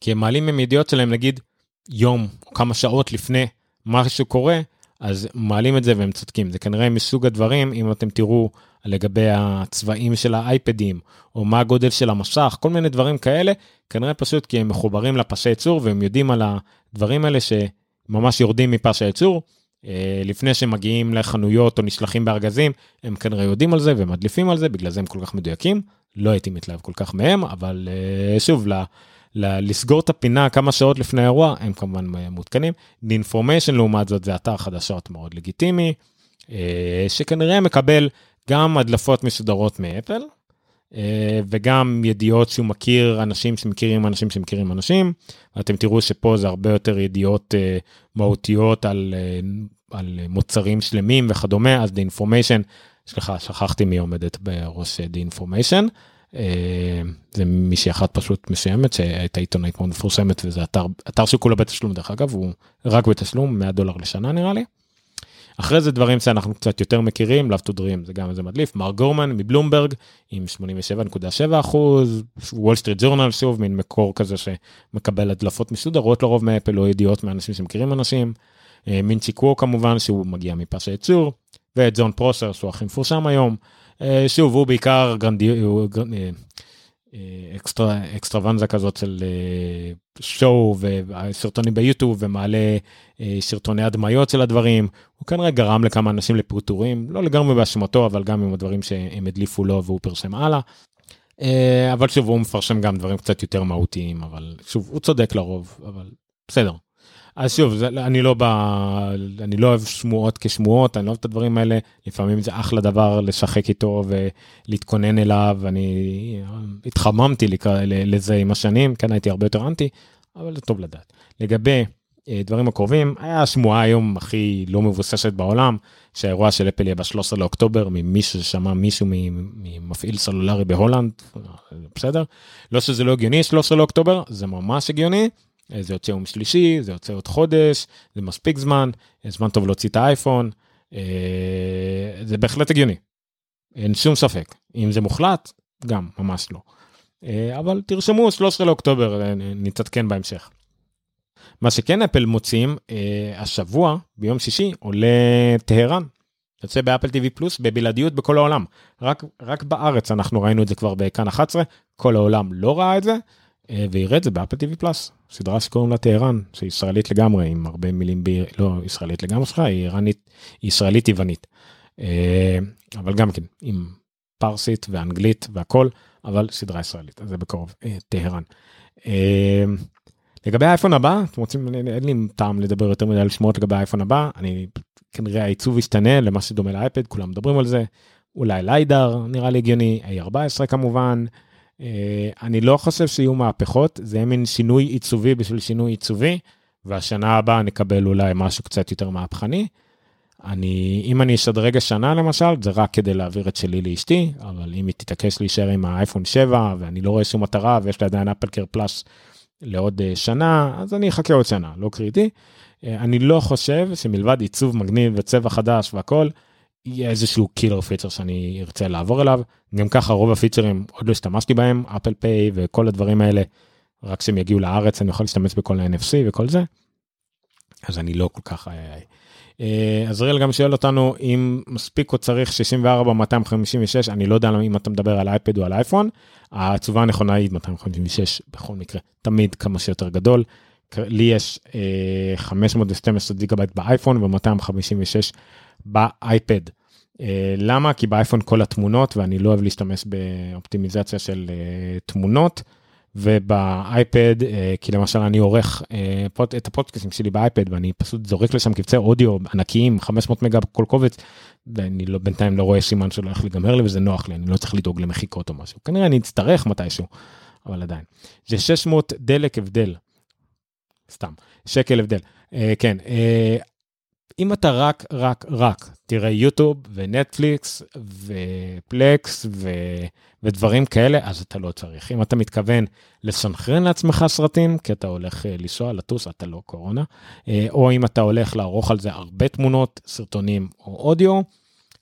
Speaker 1: כי הם מעלים עם ידיעות שלהם נגיד יום או כמה שעות לפני משהו קורה, אז מעלים את זה והם צודקים. זה כנראה מסוג הדברים, אם אתם תראו לגבי הצבעים של האייפדים, או מה הגודל של המסך, כל מיני דברים כאלה, כנראה פשוט כי הם מחוברים לפסי ייצור והם יודעים על הדברים האלה שממש יורדים מפס הייצור. אה, לפני שהם מגיעים לחנויות או נשלחים בארגזים, הם כנראה יודעים על זה ומדליפים על זה, בגלל זה הם כל כך מדויקים. לא הייתי מתלהב כל כך מהם, אבל אה, שוב, לסגור את הפינה כמה שעות לפני האירוע, הם כמובן מעודכנים. Information לעומת זאת זה אתר חדשות מאוד לגיטימי, אה, שכנראה מקבל גם הדלפות מסודרות מאפל, אה, וגם ידיעות שהוא מכיר אנשים שמכירים אנשים שמכירים אנשים. אתם תראו שפה זה הרבה יותר ידיעות אה, מהותיות על, על מוצרים שלמים וכדומה, אז The Information, סליחה, שכחתי מי עומדת בראש The Information. אה, זה מישהי אחת פשוט מסוימת שהייתה עיתונאית מאוד מפורסמת וזה אתר אתר שכולו בתשלום דרך אגב הוא רק בתשלום 100 דולר לשנה נראה לי. אחרי זה דברים שאנחנו קצת יותר מכירים L0vetodream זה גם איזה מדליף מר גורמן מבלומברג עם 87.7 אחוז Wall Street Journal שוב מין מקור כזה שמקבל הדלפות מסודרות לרוב מאפל או ידיעות מאנשים שמכירים אנשים. אה, מינצ'י קוו כמובן שהוא מגיע מפס הייצור ואת זון פרוסר שהוא הכי מפורסם היום אה, שוב, הוא בעיקר גרנדי... אה, אה, אקסטרה אקסטרוונזה כזאת של שואו וסרטונים ביוטיוב ומעלה סרטוני הדמיות של הדברים הוא כנראה גרם לכמה אנשים לפרוטורים לא לגמרי באשמתו אבל גם עם הדברים שהם הדליפו לו והוא פרסם הלאה. אבל שוב הוא מפרשם גם דברים קצת יותר מהותיים אבל שוב הוא צודק לרוב אבל בסדר אז שוב, זה, אני לא בא, אני לא אוהב שמועות כשמועות, אני לא אוהב את הדברים האלה, לפעמים זה אחלה דבר לשחק איתו ולהתכונן אליו, אני התחממתי לקרא, לזה עם השנים, כן הייתי הרבה יותר אנטי, אבל זה טוב לדעת. לגבי אה, דברים הקרובים, היה השמועה היום הכי לא מבוססת בעולם, שהאירוע של אפל יהיה ב-13 לאוקטובר, ממישהו ששמע מישהו ממפעיל סלולרי בהולנד, בסדר? לא שזה לא הגיוני 13 לאוקטובר, זה ממש הגיוני. זה יוצא יום שלישי, זה יוצא עוד חודש, זה מספיק זמן, זמן טוב להוציא את האייפון, אה, זה בהחלט הגיוני, אין שום ספק. אם זה מוחלט, גם, ממש לא. אה, אבל תרשמו 13 לאוקטובר, אה, נתעדכן בהמשך. מה שכן אפל מוצאים, השבוע, ביום שישי, עולה טהרן. יוצא באפל TV פלוס בבלעדיות בכל העולם. רק, רק בארץ אנחנו ראינו את זה כבר בכאן 11, כל העולם לא ראה את זה, ויראה את זה באפל TV פלוס. סדרה שקוראים לה טהרן, שהיא ישראלית לגמרי, עם הרבה מילים, ב... לא ישראלית לגמרי שלך, היא איראנית, ישראלית טבענית. אה, אבל גם כן, עם פרסית ואנגלית והכל, אבל סדרה ישראלית, אז זה בקרוב, אה, טהרן. אה, לגבי האייפון הבא, אתם רוצים, אין לי טעם לדבר יותר מדי על שמועות לגבי האייפון הבא, אני, כנראה העיצוב ישתנה למה שדומה לאייפד, כולם מדברים על זה, אולי ליידר, נראה לי הגיוני, A14 כמובן. אה, אני לא חושב שיהיו מהפכות, זה יהיה מין שינוי עיצובי בשביל שינוי עיצובי, והשנה הבאה נקבל אולי משהו קצת יותר מהפכני. אני, אם אני אשדרג השנה למשל, זה רק כדי להעביר את שלי לאשתי, אבל אם היא תתעקש להישאר עם האייפון 7 ואני לא רואה שום מטרה ויש לי עדיין אפל קר פלאס לעוד אה, שנה, אז אני אחכה עוד שנה, לא קריטי. אה, אני לא חושב שמלבד עיצוב מגניב וצבע חדש והכל, יהיה איזשהו killer feature שאני ארצה לעבור אליו. גם ככה רוב ה features עוד לא השתמשתי בהם, Apple Pay וכל הדברים האלה, רק כשהם יגיעו לארץ אני יכול להשתמש בכל ה-NFC וכל זה. אז אני לא כל כך... עזריאל גם שואל אותנו אם מספיק או צריך 64 256 אני לא יודע אם אתה מדבר על אייפד או על אייפון. התשובה הנכונה היא 256 בכל מקרה תמיד כמה שיותר גדול. לי יש 512 גיגאבייט באייפון ו256 באייפד. למה? כי באייפון כל התמונות ואני לא אוהב להשתמש באופטימיזציה של תמונות. ובאייפד אה, כי למשל אני עורך אה, את הפודקאסטים שלי באייפד ואני פשוט זורק לשם קבצי אודיו ענקיים 500 מגה כל קובץ ואני לא בינתיים לא רואה סימן שלא הולך להיגמר לי וזה נוח לי אני לא צריך לדאוג למחיקות או משהו כנראה אני אצטרך מתישהו אבל עדיין זה 600 דלק הבדל. סתם שקל הבדל אה, כן אם אתה רק רק רק תראה יוטיוב ונטפליקס ופלקס ו... ודברים כאלה אז אתה לא צריך אם אתה מתכוון לסנכרן לעצמך סרטים כי אתה הולך אה, לנסוע לטוס אתה לא קורונה אה, או אם אתה הולך לערוך על זה הרבה תמונות סרטונים או אודיו.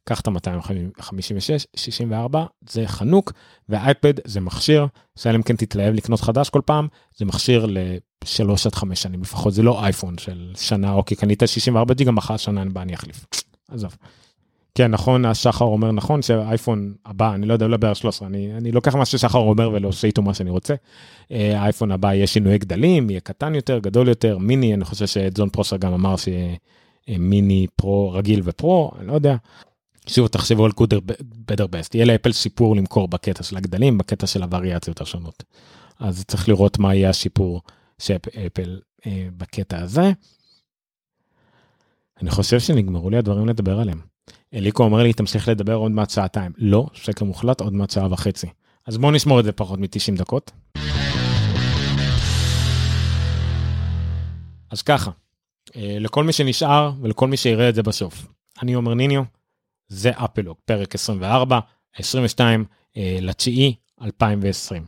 Speaker 1: קח את ה-256 64 זה חנוק ואייפד זה מכשיר שאלה אם כן תתלהב לקנות חדש כל פעם זה מכשיר לשלוש עד חמש שנים לפחות זה לא אייפון של שנה אוקיי קנית 64 ג'יגה מחר שנה הבאה אני אחליף. עזוב. כן נכון השחר אומר נכון שהאייפון הבא אני לא יודע לדבר על 13 אני אני לוקח מה ששחר אומר ולא עושה איתו מה שאני רוצה. אה, האייפון הבא יהיה שינויי גדלים יהיה קטן יותר גדול יותר מיני אני חושב שג'ון פרוסר גם אמר שיהיה אה, מיני פרו רגיל ופרו אני לא יודע. שוב תחשבו על קודר בדר בסט יהיה לאפל סיפור למכור בקטע של הגדלים בקטע של הווריאציות השונות. אז צריך לראות מה יהיה השיפור של אפל אה, בקטע הזה. אני חושב שנגמרו לי הדברים לדבר עליהם. אליקו אומר לי תמשיך לדבר עוד מעט שעתיים לא שקר מוחלט עוד מעט שעה וחצי אז בואו נשמור את זה פחות מ-90 דקות. אז ככה אה, לכל מי שנשאר ולכל מי שיראה את זה בסוף אני אומר ניניו זה אפלוג פרק 24 22 אה, לתשיעי 2020.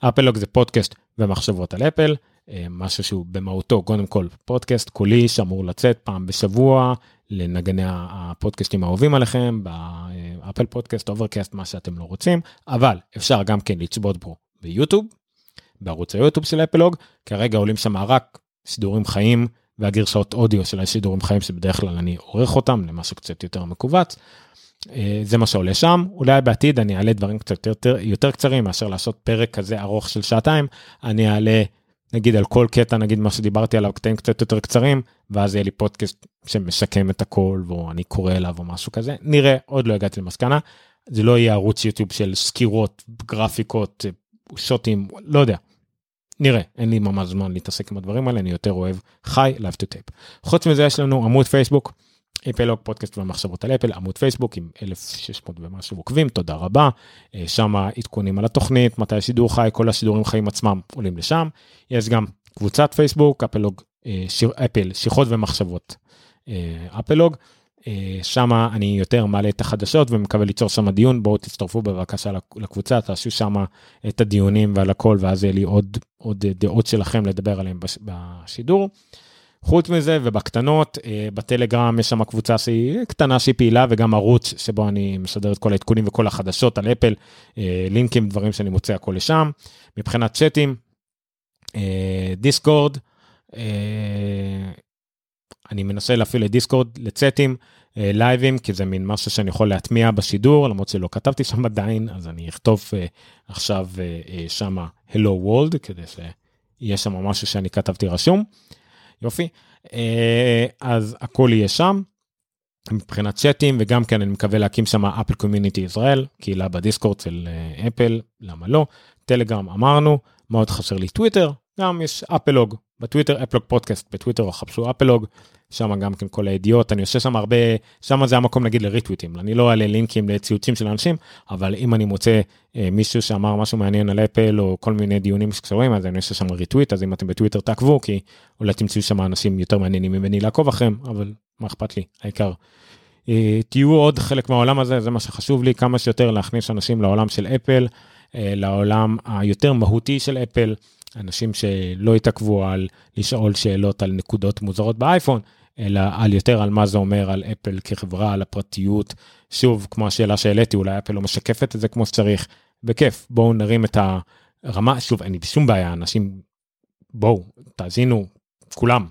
Speaker 1: אפלוג זה פודקאסט ומחשבות על אפל אה, משהו שהוא במהותו קודם כל פודקאסט קולי שאמור לצאת פעם בשבוע לנגני הפודקאסטים האהובים עליכם ב Apple Podcasts Overcast מה שאתם לא רוצים אבל אפשר גם כן לצפות בו ביוטיוב בערוץ היוטיוב של אפלוג כרגע עולים שם רק שידורים חיים והגרשאות אודיו של השידורים חיים שבדרך כלל אני עורך אותם למשהו קצת יותר מכווץ. אה, זה מה שעולה שם אולי בעתיד אני אעלה דברים קצת יותר יותר קצרים מאשר לעשות פרק כזה ארוך של שעתיים אני אעלה נגיד על כל קטע נגיד מה שדיברתי עליו קטעים קצת יותר קצרים ואז יהיה לי פודקאסט שמשקם את הכל ואני קורא אליו או משהו כזה נראה עוד לא הגעתי למסקנה זה לא יהיה ערוץ יוטיוב של סקירות גרפיקות שוטים לא יודע. נראה אין לי ממש זמן להתעסק עם הדברים האלה אני יותר אוהב חי live to tape. חוץ מזה יש לנו עמוד פייסבוק אפלוג פודקאסט ומחשבות על אפל עמוד פייסבוק עם 1600 ומשהו עוקבים תודה רבה. אה, שם עדכונים על התוכנית מתי השידור חי כל השידורים חיים עצמם עולים לשם. יש גם קבוצת פייסבוק אפלוג אה, שיר, אפל שיחות ומחשבות אה, אפלוג שם אני יותר מעלה את החדשות ומקווה ליצור שם דיון. בואו תצטרפו בבקשה לקבוצה תעשו שם את הדיונים ועל הכל ואז יהיה לי עוד עוד דעות שלכם לדבר עליהם בשידור. חוץ מזה ובקטנות אה, בטלגרם יש שם קבוצה שהיא קטנה שהיא פעילה וגם ערוץ שבו אני משדר את כל העדכונים וכל החדשות על אפל. אה, לינקים דברים שאני מוצא הכל לשם. מבחינת צ'אטים דיסקורד אה, אני מנסה להפעיל את דיסקורד לצאטים לייבים כי זה מין משהו שאני יכול להטמיע בשידור למרות שלא כתבתי שם עדיין אז אני אכתוב עכשיו שמה hello world כדי שיהיה שם משהו שאני כתבתי רשום. יופי. אה, אז הכל יהיה שם. מבחינת צ'אטים וגם כן אני מקווה להקים שם אפל קומיוניטי ישראל קהילה בדיסקורד של אפל למה לא טלגרם אמרנו מאוד חסר לי טוויטר גם יש אפלוג בטוויטר אפלוג פודקאסט בטוויטר או חפשו אפלוג שם גם כן כל הידיעות אני עושה שם הרבה שם זה המקום נגיד לריטוויטים אני לא אעלה לינקים לציוצים של אנשים אבל אם אני מוצא אה, מישהו שאמר משהו מעניין על אפל או כל מיני דיונים שקשורים אז אני עושה שם ריטוויט אז אם אתם בטוויטר תעקבו כי אולי תמצאו שם אנשים יותר מעניינים ממני לעקוב אחריהם אבל מה אכפת לי העיקר. אה, תהיו עוד חלק מהעולם הזה זה מה שחשוב לי כמה שיותר להכניס אנשים לעולם של אפל אה, לעולם היותר מהותי של אפל. אנשים שלא התעכבו על לשאול שאלות על נקודות מוזרות באייפון, אלא על יותר על מה זה אומר על אפל כחברה, על הפרטיות. שוב, כמו השאלה שהעליתי, אולי אפל לא משקפת את זה כמו שצריך, בכיף, בואו נרים את הרמה, שוב, אין לי שום בעיה, אנשים, בואו, תאזינו, כולם.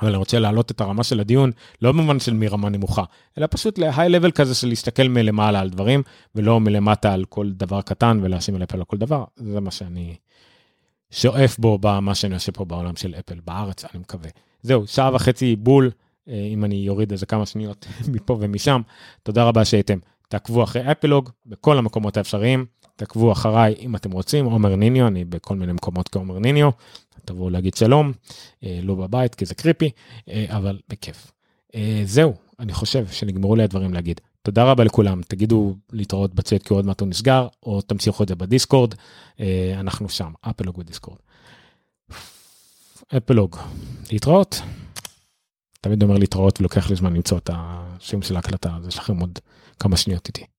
Speaker 1: אבל אני רוצה להעלות את הרמה של הדיון, לא במובן של מרמה נמוכה, אלא פשוט level כזה של להסתכל מלמעלה על דברים, ולא מלמטה על כל דבר קטן ולהאשים על אפל על כל דבר, זה מה שאני שואף בו במה שאני עושה פה בעולם של אפל בארץ, אני מקווה. זהו, שעה וחצי בול, אה, אם אני אוריד איזה כמה שניות (laughs) מפה ומשם. תודה רבה שהייתם. תעקבו אחרי אפלוג בכל המקומות האפשריים, תעקבו אחריי אם אתם רוצים, עומר ניניו, אני בכל מיני מקומות כעומר ניניו, תבואו להגיד שלום, אה, לא בבית כי זה קריפי, אה, אבל בכיף. זהו, אני חושב שנגמרו לי הדברים להגיד. תודה רבה לכולם, תגידו להתראות בצאת כי עוד מעט הוא נסגר, או תמשיכו את זה בדיסקורד, אנחנו שם, אפלוג בדיסקורד. אפלוג, להתראות. תמיד אומר להתראות ולוקח לי זמן למצוא את השם של ההקלטה, אז יש לכם עוד כמה שניות איתי.